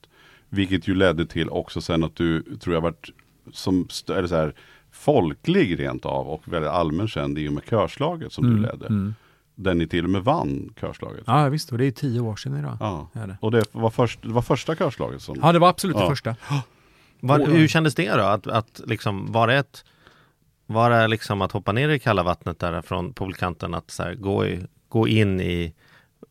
Vilket ju ledde till också sen att du, tror jag, varit som, eller så här, folklig rent av och väldigt allmän känd i och med körslaget som du ledde. mm. Där ni till och med vann körslaget. Ja, visst. Och det är tio år sedan idag. Ja. är det. Och det var, först, det var första körslaget som... Ja, det var absolut det Ja. första. *gasps* Var, hur kändes det då? Att, att liksom, var det ett var det liksom att hoppa ner i kalla vattnet där från poolkanten att så här, gå, i, gå in i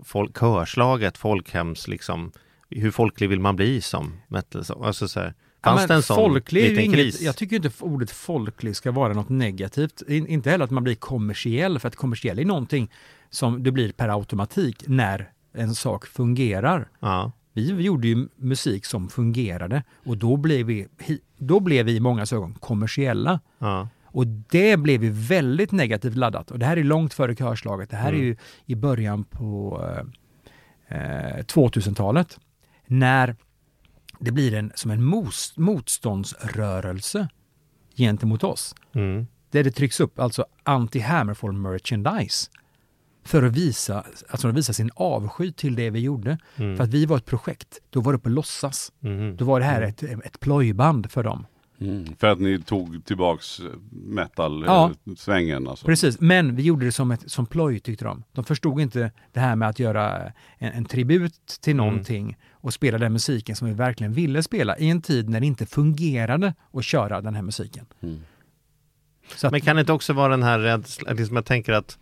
folk, körslaget, folkhems liksom hur folklig vill man bli som metal? Så, alltså så här, fanns men det en sån folklig liten inget, kris? Jag tycker inte ordet folklig ska vara något negativt. In, inte heller att man blir kommersiell, för att kommersiell är någonting som det blir per automatik när en sak fungerar. Ja. Vi gjorde ju musik som fungerade och då blev vi, då blev vi i många ögon kommersiella. Ja. Och det blev ju väldigt negativt laddat. Och det här är långt före körslaget. Det här Mm. är ju i början på eh, eh, 2000-talet. När det blir en, som en mos, motståndsrörelse gentemot oss. Mm. Där det trycks upp alltså anti-Hammerfall merchandise. För att visa, alltså att visa sin avsky till det vi gjorde. Mm. För att vi var ett projekt. Då var det på låtsas. Mhm. Då var det här ett, ett plojband för dem. Mm. För att ni tog tillbaks Ja. metal-svängen. alltså. Precis, men vi gjorde det som, ett, som ploj tyckte de. De förstod inte det här med att göra en, en tribut till Mm. någonting och spela den musiken som vi verkligen ville spela i en tid när det inte fungerade att köra den här musiken. Mm. Så att, Men kan det inte också vara den här rädslan, liksom jag tänker att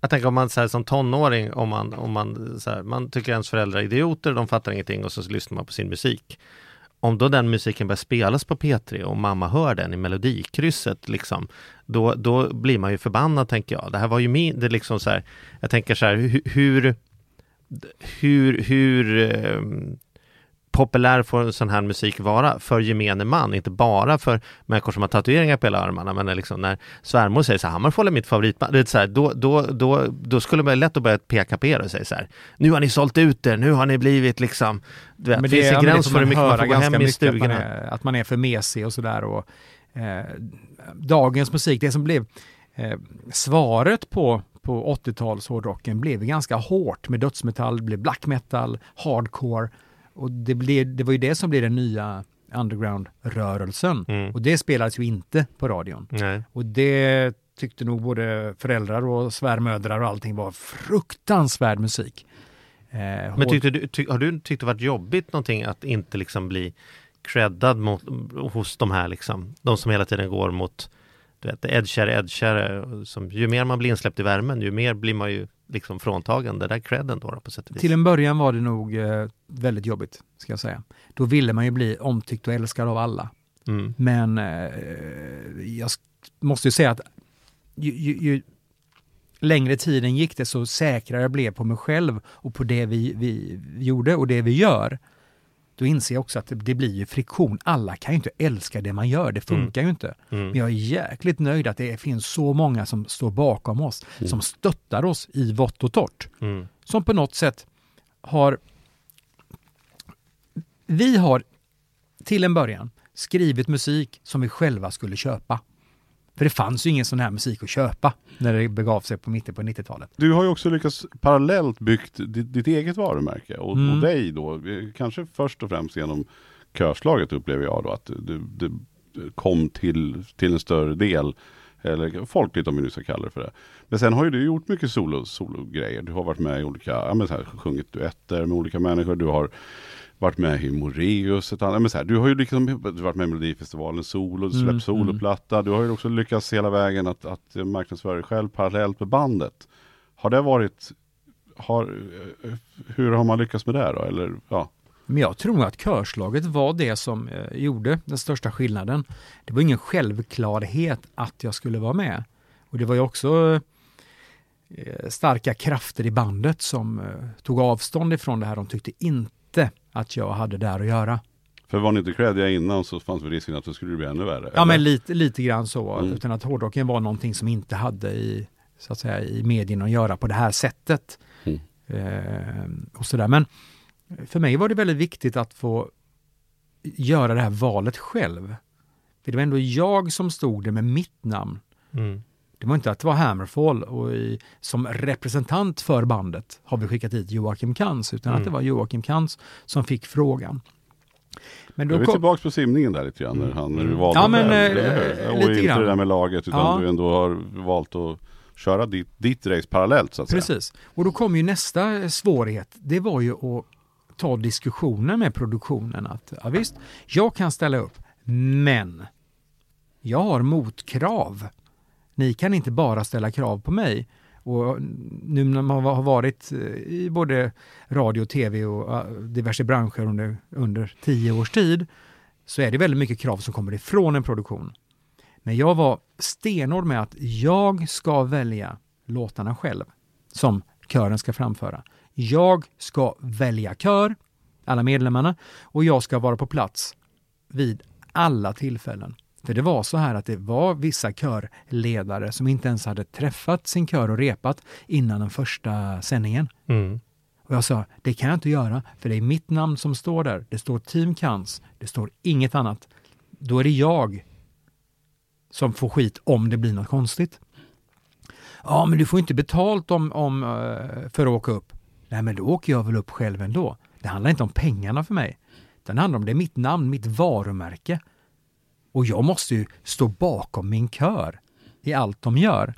jag tänker om man så här, som tonåring, om man, om man, så här, man tycker ens föräldrar är idioter, de fattar ingenting och så lyssnar man på sin musik om då den musiken börjar spelas på P3 och mamma hör den i melodikrysset, liksom, då, då blir man ju förbannad, tänker jag. Det här var ju min, det liksom så här, jag tänker så här, hur, hur, hur populär får en sån här musik vara för gemene man, inte bara för människor som har tatueringar på hela armarna, men liksom när svärmor säger så här, Hammarfall är mitt favoritband, det är så här, då, då, då, då skulle man lätt att börja peka på er och säga så här, nu har ni sålt ut er, nu har ni blivit liksom, du vet, Men finns det men gräns får för hur mycket man får gå hem i mycket, Att man, stugorna? är, att man är för mesig och sådär. Och, eh, dagens musik, det som blev eh, svaret på, på 80-tals hårdrocken blev ganska hårt med dödsmetall, blev black metal, hardcore. Och det, blev, det var ju det som blev den nya underground-rörelsen. Mm. Och det spelades ju inte på radion. Nej. Och det tyckte nog både föräldrar och svärmödrar och allting var fruktansvärd musik. Eh, Men tyckte du, ty, har du tyckt det varit jobbigt någonting att inte liksom bli creddad mot, hos de här liksom, de som hela tiden går mot du vet, edgare, edgare, som ju mer man blir insläppt i värmen, ju mer blir man ju liksom fråntagen den där credden då, då på sätt och vis. Till en början var det nog eh, väldigt jobbigt, ska jag säga. Då ville man ju bli omtyckt och älskad av alla. Mm. Men eh, jag måste ju säga att ju, ju, ju längre tiden gick det så säkrare jag blev på mig själv och på det vi, vi gjorde och det vi gör. Då inser jag också att det, blir ju friktion. Alla kan ju inte älska det man gör, det funkar ju inte. Mm. Men jag är jäkligt nöjd att det finns så många som står bakom oss, som stöttar oss i vått och torrt Mm. som på något sätt har... Vi har till en början skrivit musik som vi själva skulle köpa. För det fanns ju ingen sån här musik att köpa när det begav sig på mitten på 90-talet. Du har ju också lyckats parallellt byggt ditt, ditt eget varumärke och, Mm. och dig då, eh, kanske först och främst genom körslaget upplever jag då att du, du kom till, till en större del, eller folkligt om vi nu ska kalla det för det. Men sen har ju du gjort mycket solo, solo-grejer. Du har varit med i olika, ja men så här, sjungit duetter med olika människor. Du har varit med i Moreus, ett annat, men så här, du har ju liksom du varit med i Melodifestivalen solo, du släppt Mm, soloplatta. Du har ju också lyckats hela vägen att, att marknadsföra dig själv parallellt med bandet. Har det varit, har, eh, hur har man lyckats med det då? Eller, ja. Men jag tror att körslaget var det som eh, gjorde den största skillnaden. Det var ingen självklarhet att jag skulle vara med. Och det var ju också eh, starka krafter i bandet som eh, tog avstånd ifrån det här. De tyckte inte att jag hade där att göra. För var ni inte creddiga innan så fanns väl risken att det skulle bli ännu värre? Ja, eller? men lite, lite grann så. Mm. Utan att hårdrocken var någonting som inte hade i, så att säga, i medierna att göra på det här sättet. Mm. Eh, och sådär. Men för mig var det väldigt viktigt att få göra det här valet själv. För det var ändå jag som stod där med mitt namn. Mm. Det var inte att det var Hammerfall och i, som representant för bandet har vi skickat hit Joakim Kans, utan Mm. att det var Joakim Kans som fick frågan. Men Då är vi kom- tillbaka på simningen där lite grann, när, han, när du Mm. valde Ja, men, själv, eh, eller hur? Och lite inte grann. det där med laget, utan Ja. du ändå har valt att köra ditt, ditt race parallellt så att säga. Precis. Och då kom ju nästa eh, svårighet. Det var ju att ta diskussionen med produktionen. Att ja, visst, jag kan ställa upp, men jag har motkrav. Ni kan inte bara ställa krav på mig. Och eh, nu när man har varit eh, i både radio, tv och eh, diverse branscher under, under tio års tid så är det väldigt mycket krav som kommer ifrån en produktion. Men jag var stenhård med att jag ska välja låtarna själv som kören ska framföra. Jag ska välja kör, alla medlemmarna, och jag ska vara på plats vid alla tillfällen. För det var så här att det var vissa körledare som inte ens hade träffat sin kör och repat innan den första sändningen. Mm. Och jag sa, det kan jag inte göra, för det är mitt namn som står där. Det står Team Kans, det står inget annat. Då är det jag som får skit om det blir något konstigt. Ja, men du får inte betalt om, om, eh, för att åka upp. Nej, men då åker jag väl upp själv ändå. Det handlar inte om pengarna för mig. Det handlar om det är mitt namn, mitt varumärke. Och jag måste ju stå bakom min kör i allt de gör.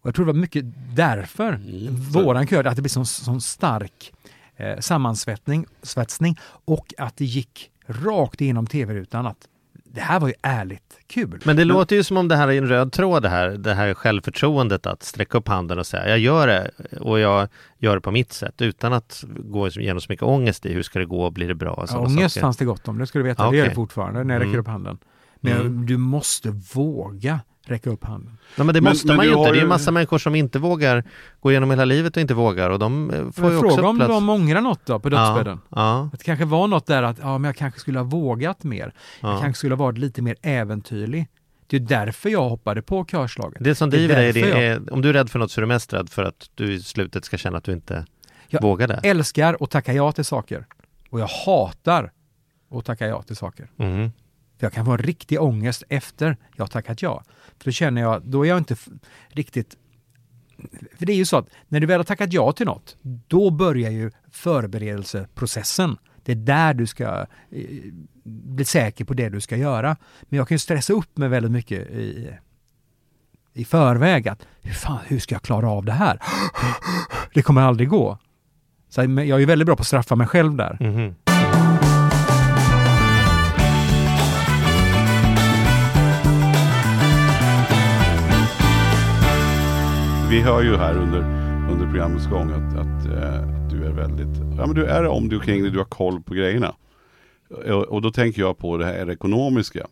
Och jag tror det var mycket därför Mm. våran kör, att det blir sån, sån stark eh, sammansvetsning svetsning och att det gick rakt igenom tv-rutan att det här var ju ärligt kul. Men det låter ju som om det här är en röd tråd det här, det här självförtroendet att sträcka upp handen och säga jag gör det och jag gör det på mitt sätt utan att gå igenom så mycket ångest i hur ska det gå, blir det bra Ja, ångest saker. fanns det gott om, det ska du veta. Ja, Det gör det fortfarande när jag räcker Mm. upp handen. Men Mm. du måste våga räcka upp handen. Nej, men det måste men man ju inte. Det är ju- en massa människor som inte vågar gå igenom hela livet och inte vågar och de eh, får Men ju också fråga om plats. de ångrar något då på dödsbädden. Ja, ja, Att det kanske var något där att ja, men jag kanske skulle ha vågat mer. Jag ja. kanske skulle ha varit lite mer äventyrlig. Det är därför jag hoppade på körslaget. Det som driver dig, det är, om du är rädd för något så är du mest rädd för att du i slutet ska känna att du inte Jag vågar det. älskar att tacka ja till saker. Och jag hatar att tacka ja till saker. Mm. För jag kan få en riktig ångest efter jag tackat ja. För då känner jag, då är jag inte riktigt... För det är ju så att när du väl har tackat ja till något, då börjar ju förberedelseprocessen. Det är där du ska eh, bli säker på det du ska göra. Men jag kan ju stressa upp mig väldigt mycket i, i förväg. Att, hur, fan, hur ska jag klara av det här? *gasps* Det kommer aldrig gå. Så jag är ju väldigt bra på att straffa mig själv där. Mhm. Vi hör ju här under, under programmets gång att, att, eh, att du är väldigt, ja men du är om du kring dig, du har koll på grejerna. Och, och då tänker jag på det här ekonomiska.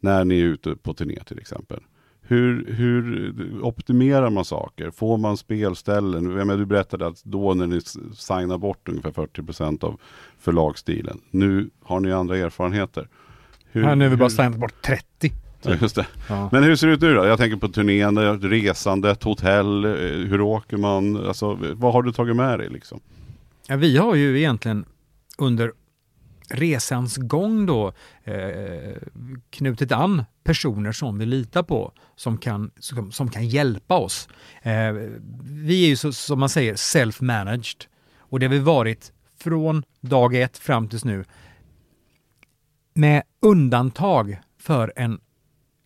När ni är ute på turné till exempel. Hur, hur optimerar man saker? Får man spelställen? Jag menar, du berättade att då när ni signar bort ungefär 40% av förlagsstilen. Nu har ni andra erfarenheter. Hur, Här nu har vi bara hur- signat bort 30. Ja, Just det. Ja. Men hur ser det ut nu då? Jag tänker på turnén, resandet, hotell, eh, hur åker man? Alltså, vad har du tagit med dig liksom? Ja, vi har ju egentligen under resans gång då eh, knutit an personer som vi litar på som kan, som, som kan hjälpa oss. Eh, vi är ju så, som man säger self-managed och det har vi varit från dag ett fram tills nu med undantag för en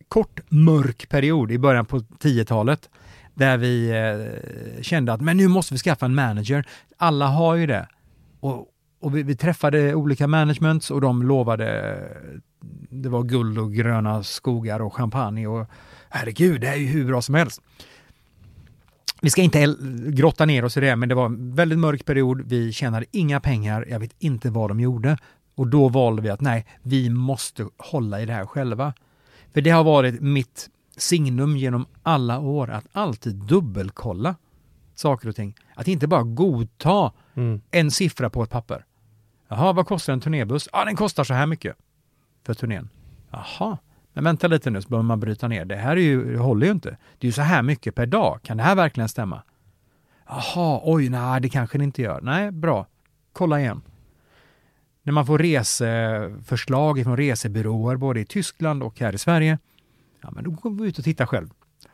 kort mörk period i början på 10-talet där vi eh, kände att men nu måste vi skaffa en manager. Alla har ju det. Och, och vi, vi träffade olika managements och de lovade det var guld och gröna skogar och champagne och herregud, det är ju hur bra som helst. Vi ska inte grotta ner oss i det, men det var en väldigt mörk period. Vi tjänade inga pengar. Jag vet inte vad de gjorde. Och då valde vi att nej, vi måste hålla i det här själva. För det har varit mitt signum genom alla år att alltid dubbelkolla saker och ting. Att inte bara godta Mm. en siffra på ett papper. Jaha, vad kostar en turnébuss? Ja, den kostar så här mycket för turnén. Jaha, men vänta lite nu så behöver man bryta ner. Det här är ju, det håller ju inte. Det är ju så här mycket per dag. Kan det här verkligen stämma? Jaha, oj, nej, det kanske det inte gör. Nej, bra. Kolla igen. När man får reseförslag från resebyråer både i Tyskland och här i Sverige, ja, men då går vi ut och tittar själv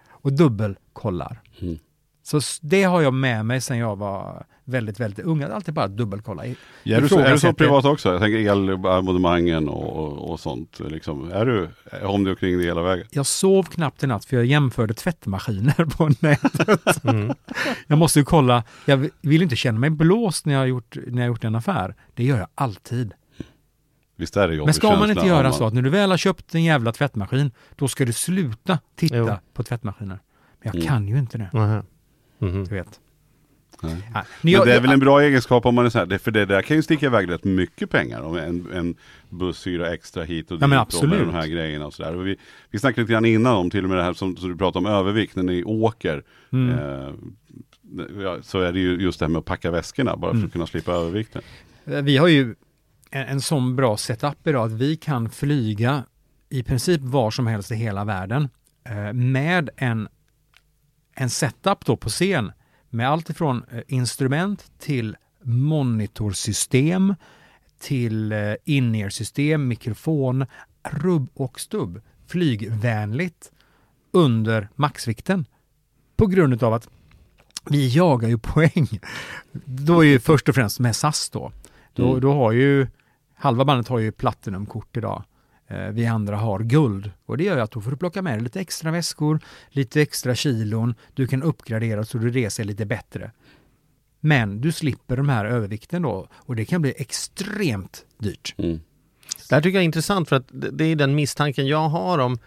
och dubbelkollar. Mm. Så det har jag med mig sedan jag var väldigt, väldigt ung. Att alltid bara dubbelkolla. I- Ja, är, du så, är du så privat också? Jag tänker elabonnemangen och, och, och sånt. Liksom. Är du om du kring det hela vägen? Jag sov knappt i natt för jag jämförde tvättmaskiner *laughs* på nätet. Mm. Jag måste ju kolla. Jag vill- inte känna mig blåst när jag har gjort, när jag har gjort en affär. Det gör jag alltid. Visst är det Men ska man inte göra man- så att när du väl har köpt en jävla tvättmaskin, då ska du sluta titta Jo. på tvättmaskiner. Men jag Mm. kan ju inte det, Nähä. Mhm. du vet. Nej. Ja, men det är väl en bra egenskap om man är så här, det- för det där kan ju sticka iväg rätt mycket pengar. Om en, en busshyra extra hit och dit Ja, och med de här grejerna och sådär. Vi, vi snackade lite grann innan om till och med det här som, som du pratade om övervikt när ni åker. Mm. Eh, så är det ju just det här med att packa väskorna bara för Mm. att kunna slippa övervikten. Vi har ju en, en sån bra setup idag att vi kan flyga i princip var som helst i hela världen eh, med en, en setup då på scen med allt ifrån eh, instrument till monitorsystem till eh, in-ear-system, mikrofon, rubb och stubb. Flygvänligt under maxvikten. På grund av att vi jagar ju *laughs* poäng. Då är ju först och främst med SAS då. Då, Mm. då har ju halva bandet har ju platinumkort idag. Eh, vi andra har guld och det gör ju att då får du plocka med dig lite extra väskor, lite extra kilon. Du kan uppgradera så du reser lite bättre. Men du slipper de här övervikten då och det kan bli extremt dyrt. Mm. Det här tycker jag är intressant för att det det är den misstanken jag har om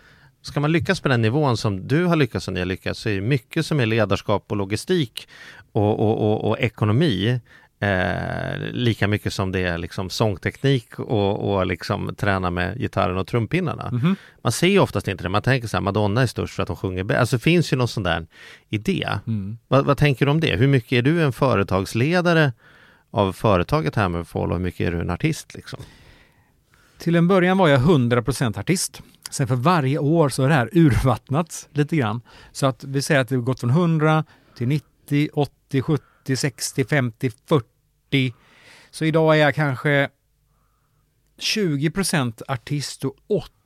Ska man lyckas på den nivån som du har lyckats och ni har lyckats så är det mycket som är ledarskap och logistik och, och, och, och ekonomi eh, lika mycket som det är liksom sångteknik och, och liksom träna med gitarren och trumpinnarna. Mhm. Man ser ju oftast inte det. Man tänker så här, Madonna är störst för att hon sjunger bäst. Alltså det finns ju någon sån där idé. Mm. Vad, vad tänker du om det? Hur mycket är du en företagsledare av företaget Hammerfall och hur mycket är du en artist? Liksom? Till en början var jag 100% artist. Sen för varje år så har det här urvattnats lite grann. Så att vi säger att det har gått från 100 till 90, 80, 70, 60, 50, 40. Så idag är jag kanske 20% artist och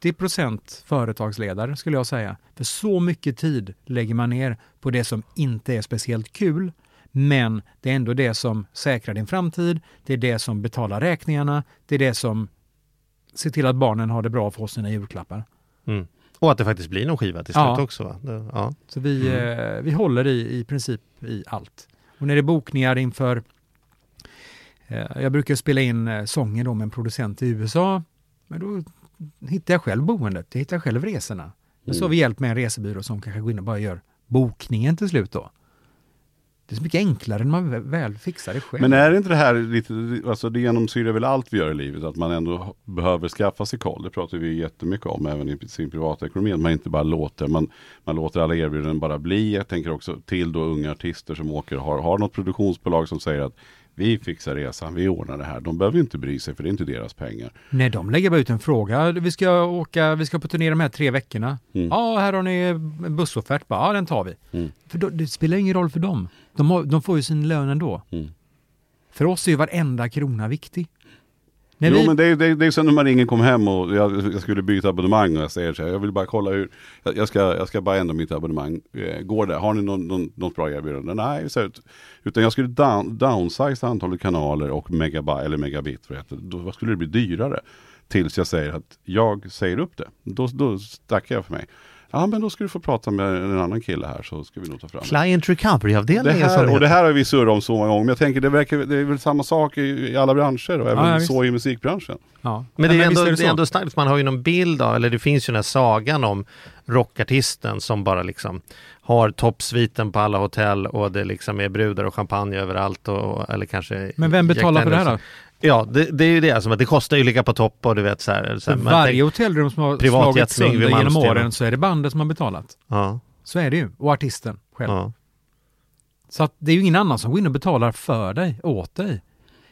80% företagsledare skulle jag säga. För så mycket tid lägger man ner på det som inte är speciellt kul. Men det är ändå det som säkrar din framtid. Det är det som betalar räkningarna. Det är det som ser till att barnen har det bra och får sina julklappar. Mm. Och att det faktiskt blir någon skiva till Ja. slut också. Va? Det, ja. Så vi, eh, vi håller i, i princip i allt. Och när det är bokningar inför... Eh, jag brukar spela in eh, sånger då med en producent i USA. Men då hittar jag själv boendet, jag hittar själv resorna. Men så har vi hjälp med en resebyrå som kanske går in och bara gör bokningen till slut då. Det är så mycket enklare när man vä- väl fixar det själv. Men är inte det här lite, alltså det genomsyrar väl allt vi gör i livet, att man ändå behöver skaffa sig koll. Det pratar vi jättemycket om även i sin privatekonomi, att man inte bara låter, man, man låter alla erbjudanden bara bli. Jag tänker också till då unga artister som åker, har, har något produktionsbolag som säger att vi fixar resan, vi ordnar det här. De behöver inte bry sig för det är inte deras pengar. Nej, de lägger bara ut en fråga. Vi ska åka, vi ska på turné de här tre veckorna. Mm. Ja, här har ni en bussoffert. Bara, ja, den tar vi. Mm. För då, det spelar ingen roll för dem. De, har, de får ju sin lön ändå. Mm. För oss är ju varenda krona viktig. När jo vi, men det är, det, är, det är som när man ringer kom hem och jag, jag skulle byta abonnemang och jag säger så här, jag vill bara kolla hur, jag, jag, ska, jag ska bara ändra mitt abonnemang. Eh, går det? Har ni någon, någon, något bra erbjudande? Nej, så ut. Utan jag skulle down, downsize antalet kanaler och megabyte, eller megabit, heter det. Då skulle det bli dyrare. Tills jag säger att jag säger upp det. Då, då stackar jag för mig. Ja men då ska du få prata med en annan kille här så ska vi nog ta fram det. Client Det recovery-avdelningen som här, och det här har vi surrat om så många gånger, men jag tänker det, verkar, det är väl samma sak i, i alla branscher och även Ja, så i musikbranschen. ja. Men det är, visst ändå, det så. är ändå starkt, man har ju någon bild av, eller det finns ju den här sagan om rockartisten som bara liksom har toppsviten på alla hotell och det liksom är brudar och champagne överallt och, eller kanske Men vem betalar för det här då? Ja, det, det är ju det, alltså, att det kostar ju att ligga på topp och du vet så här. Så här varje hotellrum som har Privatjet slagit med Yngwie sönder genom åren så är det bandet som har betalat. Ja, Så är det ju. Och artisten själv. ja. Så att det är ju ingen annan som går in och betalar för dig, åt dig.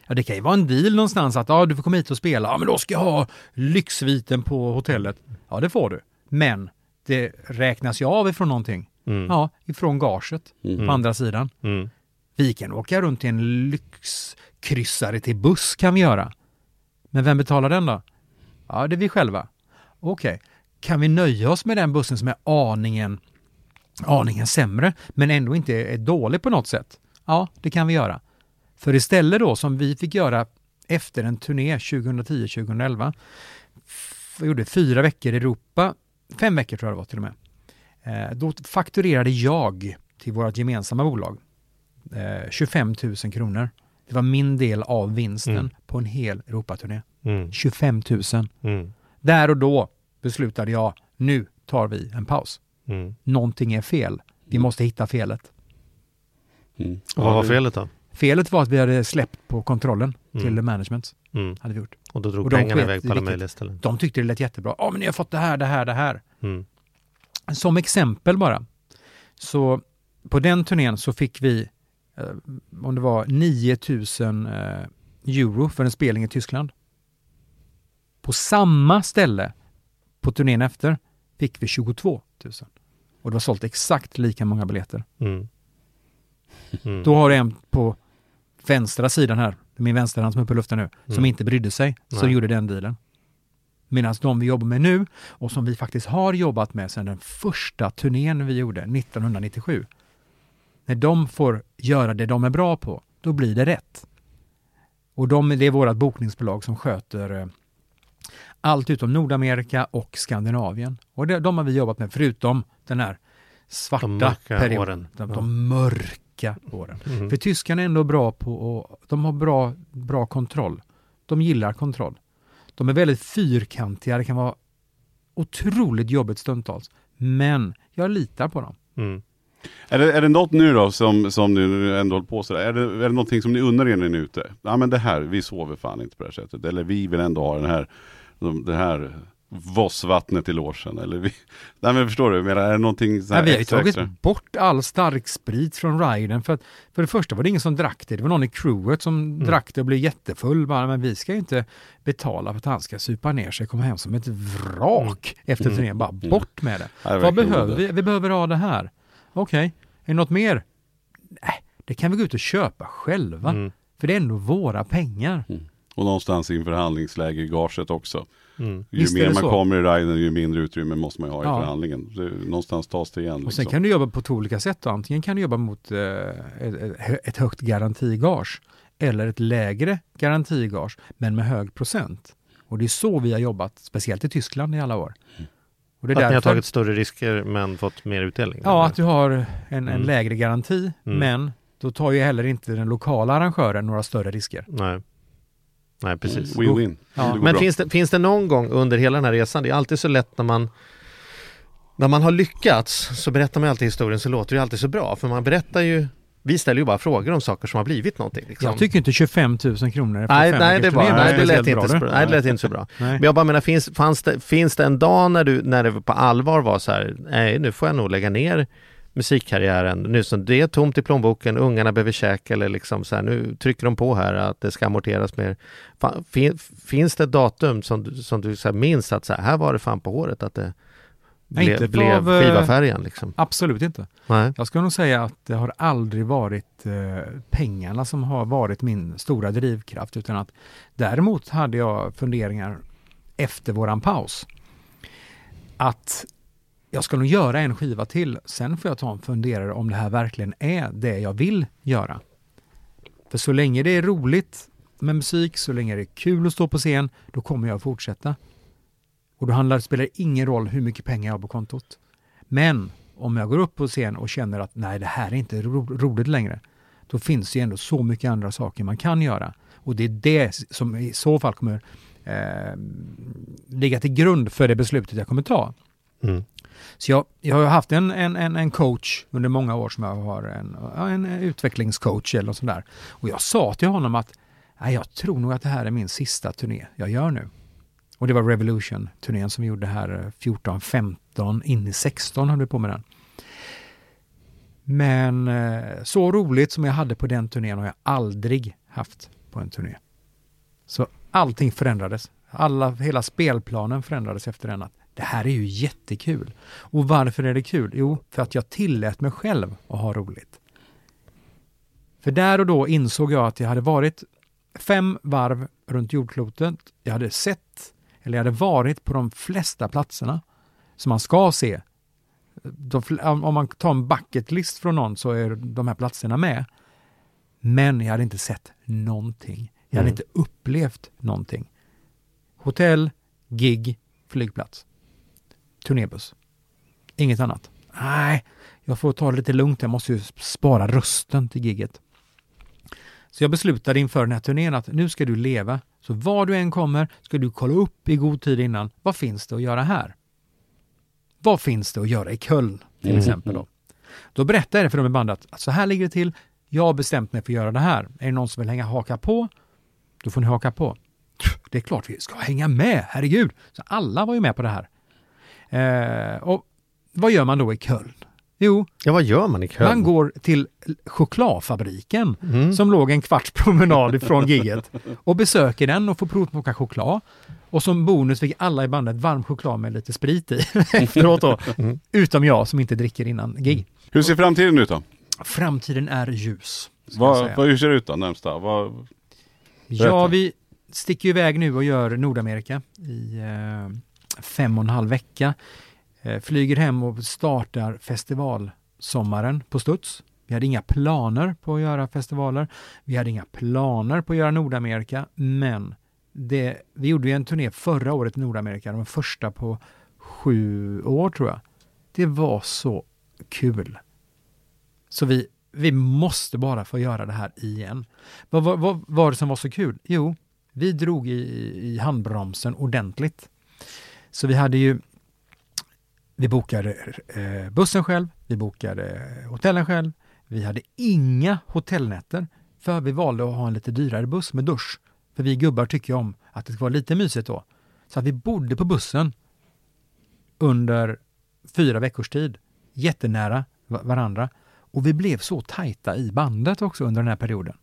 Ja, det kan ju vara en deal någonstans att ja, du får komma hit och spela. Ja, men då ska jag ha lyxsviten på hotellet. Ja, det får du. Men det räknas ju av ifrån någonting. Mm. Ja, ifrån gaget på andra sidan. Mm. Vi kan åka runt i en kryssare till buss kan vi göra. Men vem betalar den då? Ja, det är vi själva. Okej, kan vi nöja oss med den bussen som är aningen, aningen sämre, men ändå inte är dålig på något sätt? Ja, det kan vi göra. För istället då, som vi fick göra efter en turné 2010-2011, vi gjorde fyra veckor i Europa, fem veckor tror jag det var till och med. Eh, då fakturerade jag till vårt gemensamma bolag eh, 25 000 kronor. Det var min del av vinsten Mm. på en hel Europaturné. Mm. 25 000. Mm. Där och då beslutade jag, nu tar vi en paus. Mm. Någonting är fel. Vi måste hitta felet. Mm. Och vad var felet då? Felet var att vi hade släppt på kontrollen Mm. till management. Mm. Hade vi gjort. Och då drog Och pengarna iväg på alla möjliga ställen. De tyckte det lät jättebra. Ja, men ni har fått det här, det här, det här. Mm. Som exempel bara. Så på den turnén så fick vi, om det var 9000 eh, euro för en spelning i Tyskland. På samma ställe på turnén efter fick vi 22 000. Och det var sålt exakt lika många biljetter. Mm. Mm. Då har du en på vänstra sidan här, min vänsterhand som är uppe i luften nu, som Mm. inte brydde sig, som Nej. gjorde den dealen. Medan de vi jobbar med nu och som vi faktiskt har jobbat med sedan den första turnén vi gjorde 1997. När de får göra det de är bra på, då blir det rätt. Och de, det är vårt bokningsbolag som sköter eh, allt utom Nordamerika och Skandinavien. Och det, de har vi jobbat med, förutom den här svarta De perioden. åren. De, Ja. de mörka åren. Mm. För tyskarna är ändå bra på och de har bra, bra kontroll. De gillar kontroll. De är väldigt fyrkantiga, det kan vara otroligt jobbigt stundtals. Men jag litar på dem. Mm. Är det, är det något nu då som, som du ändå håller på sådär? Är det, är det någonting som ni unnar er när ni är ute? Ja men det här, vi sover fan inte på det här sättet. Eller vi vill ändå ha den här, de- det här Vossvattnet i logen. Eller vi, *laughs* nej men förstår du, är det någonting så här Nej, vi har ju tagit extra? bort all stark sprit från riden. För, att, för det första var det ingen som drack det. Det var någon i crewet som Mm. drack det och blev jättefull. Bara, men vi ska ju inte betala för att han ska supa ner sig och komma hem som ett vrak efter turnén. Bara bort med det. Mm. Vad behöver det. vi? Vi behöver ha det här. Okej, är det något mer? Nej, det kan vi gå ut och köpa själva. Mm. För det är ändå våra pengar. Och någonstans i en förhandlingsläge i gaget också. Mm. Ju Visst mer man så. kommer i riden, ju mindre utrymme måste man ha i Ja. förhandlingen. Någonstans tas det igen. Och sen Liksom. kan du jobba på två olika sätt. Då. Antingen kan du jobba mot eh, ett, ett högt garantigage eller ett lägre garantigage men med hög procent. Och det är så vi har jobbat, speciellt i Tyskland i alla år. Och det är Att ni har därför- tagit större risker men fått mer utdelning? Ja, att du har en, en Mm. lägre garanti, Mm. men då tar ju heller inte den lokala arrangören några större risker. Nej. Nej, precis. Win-win. Ja. Men bra. finns det, finns det någon gång under hela den här resan, det är alltid så lätt när man när man har lyckats så berättar man alltid historien så låter det alltid så bra för man berättar ju vi ställer ju bara frågor om saker som har blivit någonting. Liksom. Jag tycker inte 25 000 kronor nej, nej, det var, nej, det lät inte så bra. Nej, det lät inte så bra. *laughs* Men jag bara menar, finns, fanns det, finns det en dag när du, när det på allvar var så här, nej nu får jag nog lägga ner musikkarriären, nu som det är tomt i plånboken, ungarna behöver käka eller liksom så här, nu trycker de på här att det ska amorteras mer. Fan, fin, finns det ett datum som du, som du så minns att så här, här var det fan på håret att det Nej, inte blev av, eh, skivaffärgen liksom? Absolut inte. Nej. Jag ska nog säga att det har aldrig varit eh, pengarna som har varit min stora drivkraft utan att däremot hade jag funderingar efter våran paus. Att jag ska nog göra en skiva till, sen får jag ta en funderare om det här verkligen är det jag vill göra. För så länge det är roligt med musik, så länge det är kul att stå på scen, då kommer jag fortsätta. Och då handlar, spelar det ingen roll hur mycket pengar jag har på kontot. Men om jag går upp på scen och känner att nej, det här är inte ro roligt längre, då finns det ju ändå så mycket andra saker man kan göra. Och det är det som i så fall kommer eh, ligga till grund för det beslutet jag kommer ta. Mm. Så jag, jag har haft en, en, en, en coach under många år som jag har en, en utvecklingscoach eller något sånt där. Och jag sa till honom att nej, jag tror nog att det här är min sista turné jag gör nu. Och det var Revolution-turnén som vi gjorde här eh, 14-15, in i 16 höll vi på med den. Men eh, så roligt som jag hade på den turnén har jag aldrig haft på en turné. Så allting förändrades. Alla, hela spelplanen förändrades efter den. Att det här är ju jättekul. Och varför är det kul? Jo, för att jag tillät mig själv att ha roligt. För där och då insåg jag att jag hade varit fem varv runt jordklotet. Jag hade sett, eller jag hade varit på de flesta platserna som man ska se. De, om man tar en bucket list från någon så är de här platserna med. Men jag hade inte sett någonting. Jag hade Mm. inte upplevt någonting. Hotell, gig, flygplats, turnébuss. Inget annat. Nej, jag får ta det lite lugnt. Jag måste ju spara rösten till gigget. Så jag beslutade inför den här turnén att nu ska du leva. Så var du än kommer ska du kolla upp i god tid innan. Vad finns det att göra här? Vad finns det att göra i Köln till Mm. exempel då? Då berättade jag det för dem i bandet att så här ligger det till. Jag har bestämt mig för att göra det här. Är det någon som vill hänga haka på? Då får ni haka på. Det är klart vi ska hänga med, herregud! Så alla var ju med på det här. Eh, och vad gör man då i Köln? Jo, Ja, vad gör man i Köln? man går till chokladfabriken Mm. som låg en kvarts promenad ifrån gigget och besöker den och får provsmaka choklad. Och som bonus fick alla i bandet varm choklad med lite sprit i *laughs* efteråt då. Mm. Utom jag som inte dricker innan gig. Hur ser framtiden ut då? Framtiden är ljus. Vad, vad, hur ser det ut då närmsta? Vad, Ja, vi sticker iväg nu och gör Nordamerika i eh, fem och en halv vecka. Eh, flyger hem och startar festivalsommaren på studs. Vi hade inga planer på att göra festivaler. Vi hade inga planer på att göra Nordamerika, men det, vi gjorde ju en turné förra året i Nordamerika, den första på sju år tror jag. Det var så kul. Så vi, vi måste bara få göra det här igen. Vad, var, vad var det som var så kul? Jo, Vi drog i, i handbromsen ordentligt. Så vi hade ju vi bokade eh, bussen själv, vi bokade eh, hotellen själv. Vi hade inga hotellnätter för vi valde att ha en lite dyrare buss med dusch. För vi gubbar tycker om att det ska vara lite mysigt då. Så att vi bodde på bussen under fyra veckors tid, jättenära varandra. Och vi blev så tajta i bandet också under den här perioden.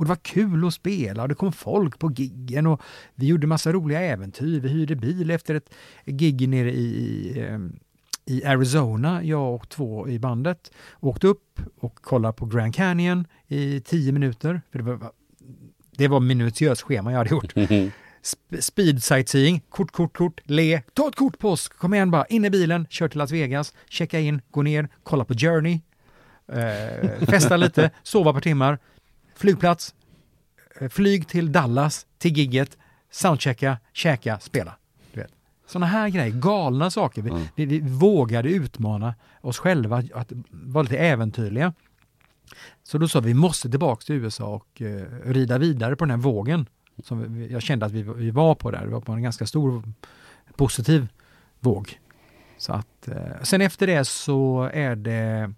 Och det var kul att spela och det kom folk på giggen och vi gjorde massa roliga äventyr. Vi hyrde bil efter ett gig nere i, i, ehm, i Arizona, jag och två i bandet. Åkte upp och kollade på Grand Canyon i tio minuter. För det var, det var minutiöst schema jag hade gjort. *laughs* Sp- Speed sightseeing, kort, kort, kort, le, ta ett kort på oss, kom igen bara, in i bilen, kör till Las Vegas, checka in, gå ner, kolla på Journey, eh, festa lite, *laughs* sova ett par timmar, flygplats, eh, flyg till Dallas, till gigget, soundchecka, käka, spela. Sådana här grejer, galna saker. Vi, vi, vi vågade utmana oss själva att vara lite äventyrliga. Så då sa vi, vi måste tillbaka till USA och eh, rida vidare på den här vågen som vi, jag kände att vi, vi var på där. Vi var på en ganska stor positiv våg. Så att, eh, sen efter det så är det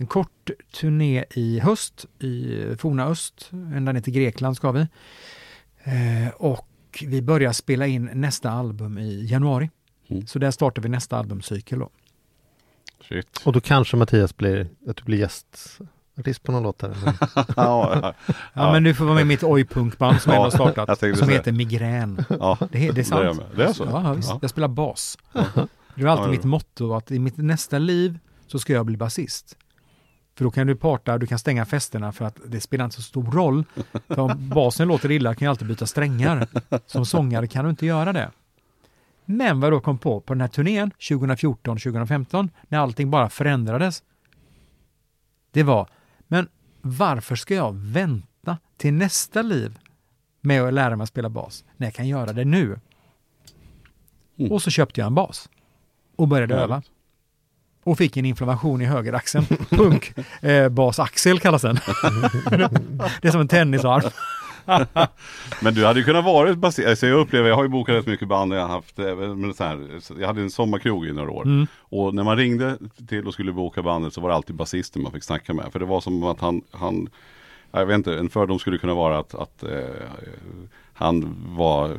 en kort turné i höst i forna öst, ända ner till Grekland ska vi. Eh, och vi börjar spela in nästa album i januari. Mm. Så där startar vi nästa albumcykel då. Shit. Och då kanske Mattias blir, att du blir gästartist på någon låt här. *laughs* eller? ja, ja. Ja, men du får vara med i mitt oj-punkband som jag Ja, har startat, jag som heter Migrän. ja. Det, är- det är sant. Det är, det är så? Ja, visst. Ja. Jag spelar bas. Det var alltid Ja, mitt motto att i mitt nästa liv så ska jag bli basist. För då kan du parta, du kan stänga festerna för att det spelar inte så stor roll. För om basen låter illa kan jag alltid byta strängar. Som sångare kan du inte göra det. Men vad jag då kom på på den här turnén 2014-2015 när allting bara förändrades. Det var, men varför ska jag vänta till nästa liv med att lära mig att spela bas när jag kan göra det nu? Mm. Och så köpte jag en bas och började Härligt. öva. Och fick en inflammation i högeraxeln. Punk. Eh, basaxel kallas den. det är som en tennisarm. Men du hade ju kunnat vara basist. Alltså jag upplever, jag har ju bokat rätt mycket band. Jag, har haft, eh, men så här, jag hade en sommarkrog i några år. Mm. Och när man ringde till och skulle boka bandet så var det alltid basisten man fick snacka med. För det var som att han, han jag vet inte, en fördom skulle kunna vara att, att eh, han var,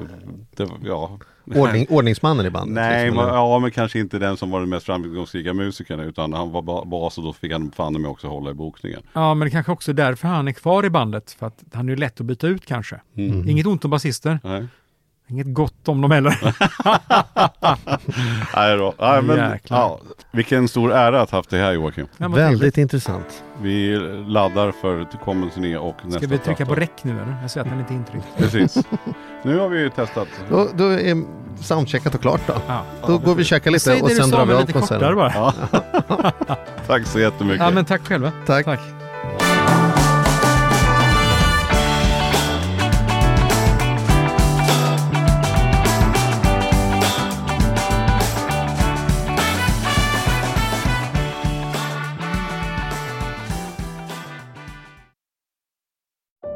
det, ja. *laughs* Ordning, ordningsmannen i bandet. Nej, liksom, men, eller? ja men kanske inte den som var den mest framgångsrika musikern utan han var ba- bas och då fick han fan med också hålla i bokningen. Ja, men det kanske också är därför han är kvar i bandet. För att han är lätt att byta ut kanske. Mm. Inget ont om basister. Nej. Inget gott om dem heller. *laughs* Nej då. Nej, men, Jäklar. ja, vilken stor ära att ha haft det här Joakim. Ja, vad trevligt. Väldigt intressant. Vi laddar för kommande turné och nästa Ska vi trycka platta. på räck nu eller? Jag ser att den inte är intryckt. Precis. *laughs* Nu har vi ju testat. Då, då är soundcheckat och klart då. Ja. Då går vi och käkar lite Säg och det du sen sa, drar vi men av lite kortare konserten. bara. *laughs* Tack så jättemycket. Ja, men tack själva. Tack.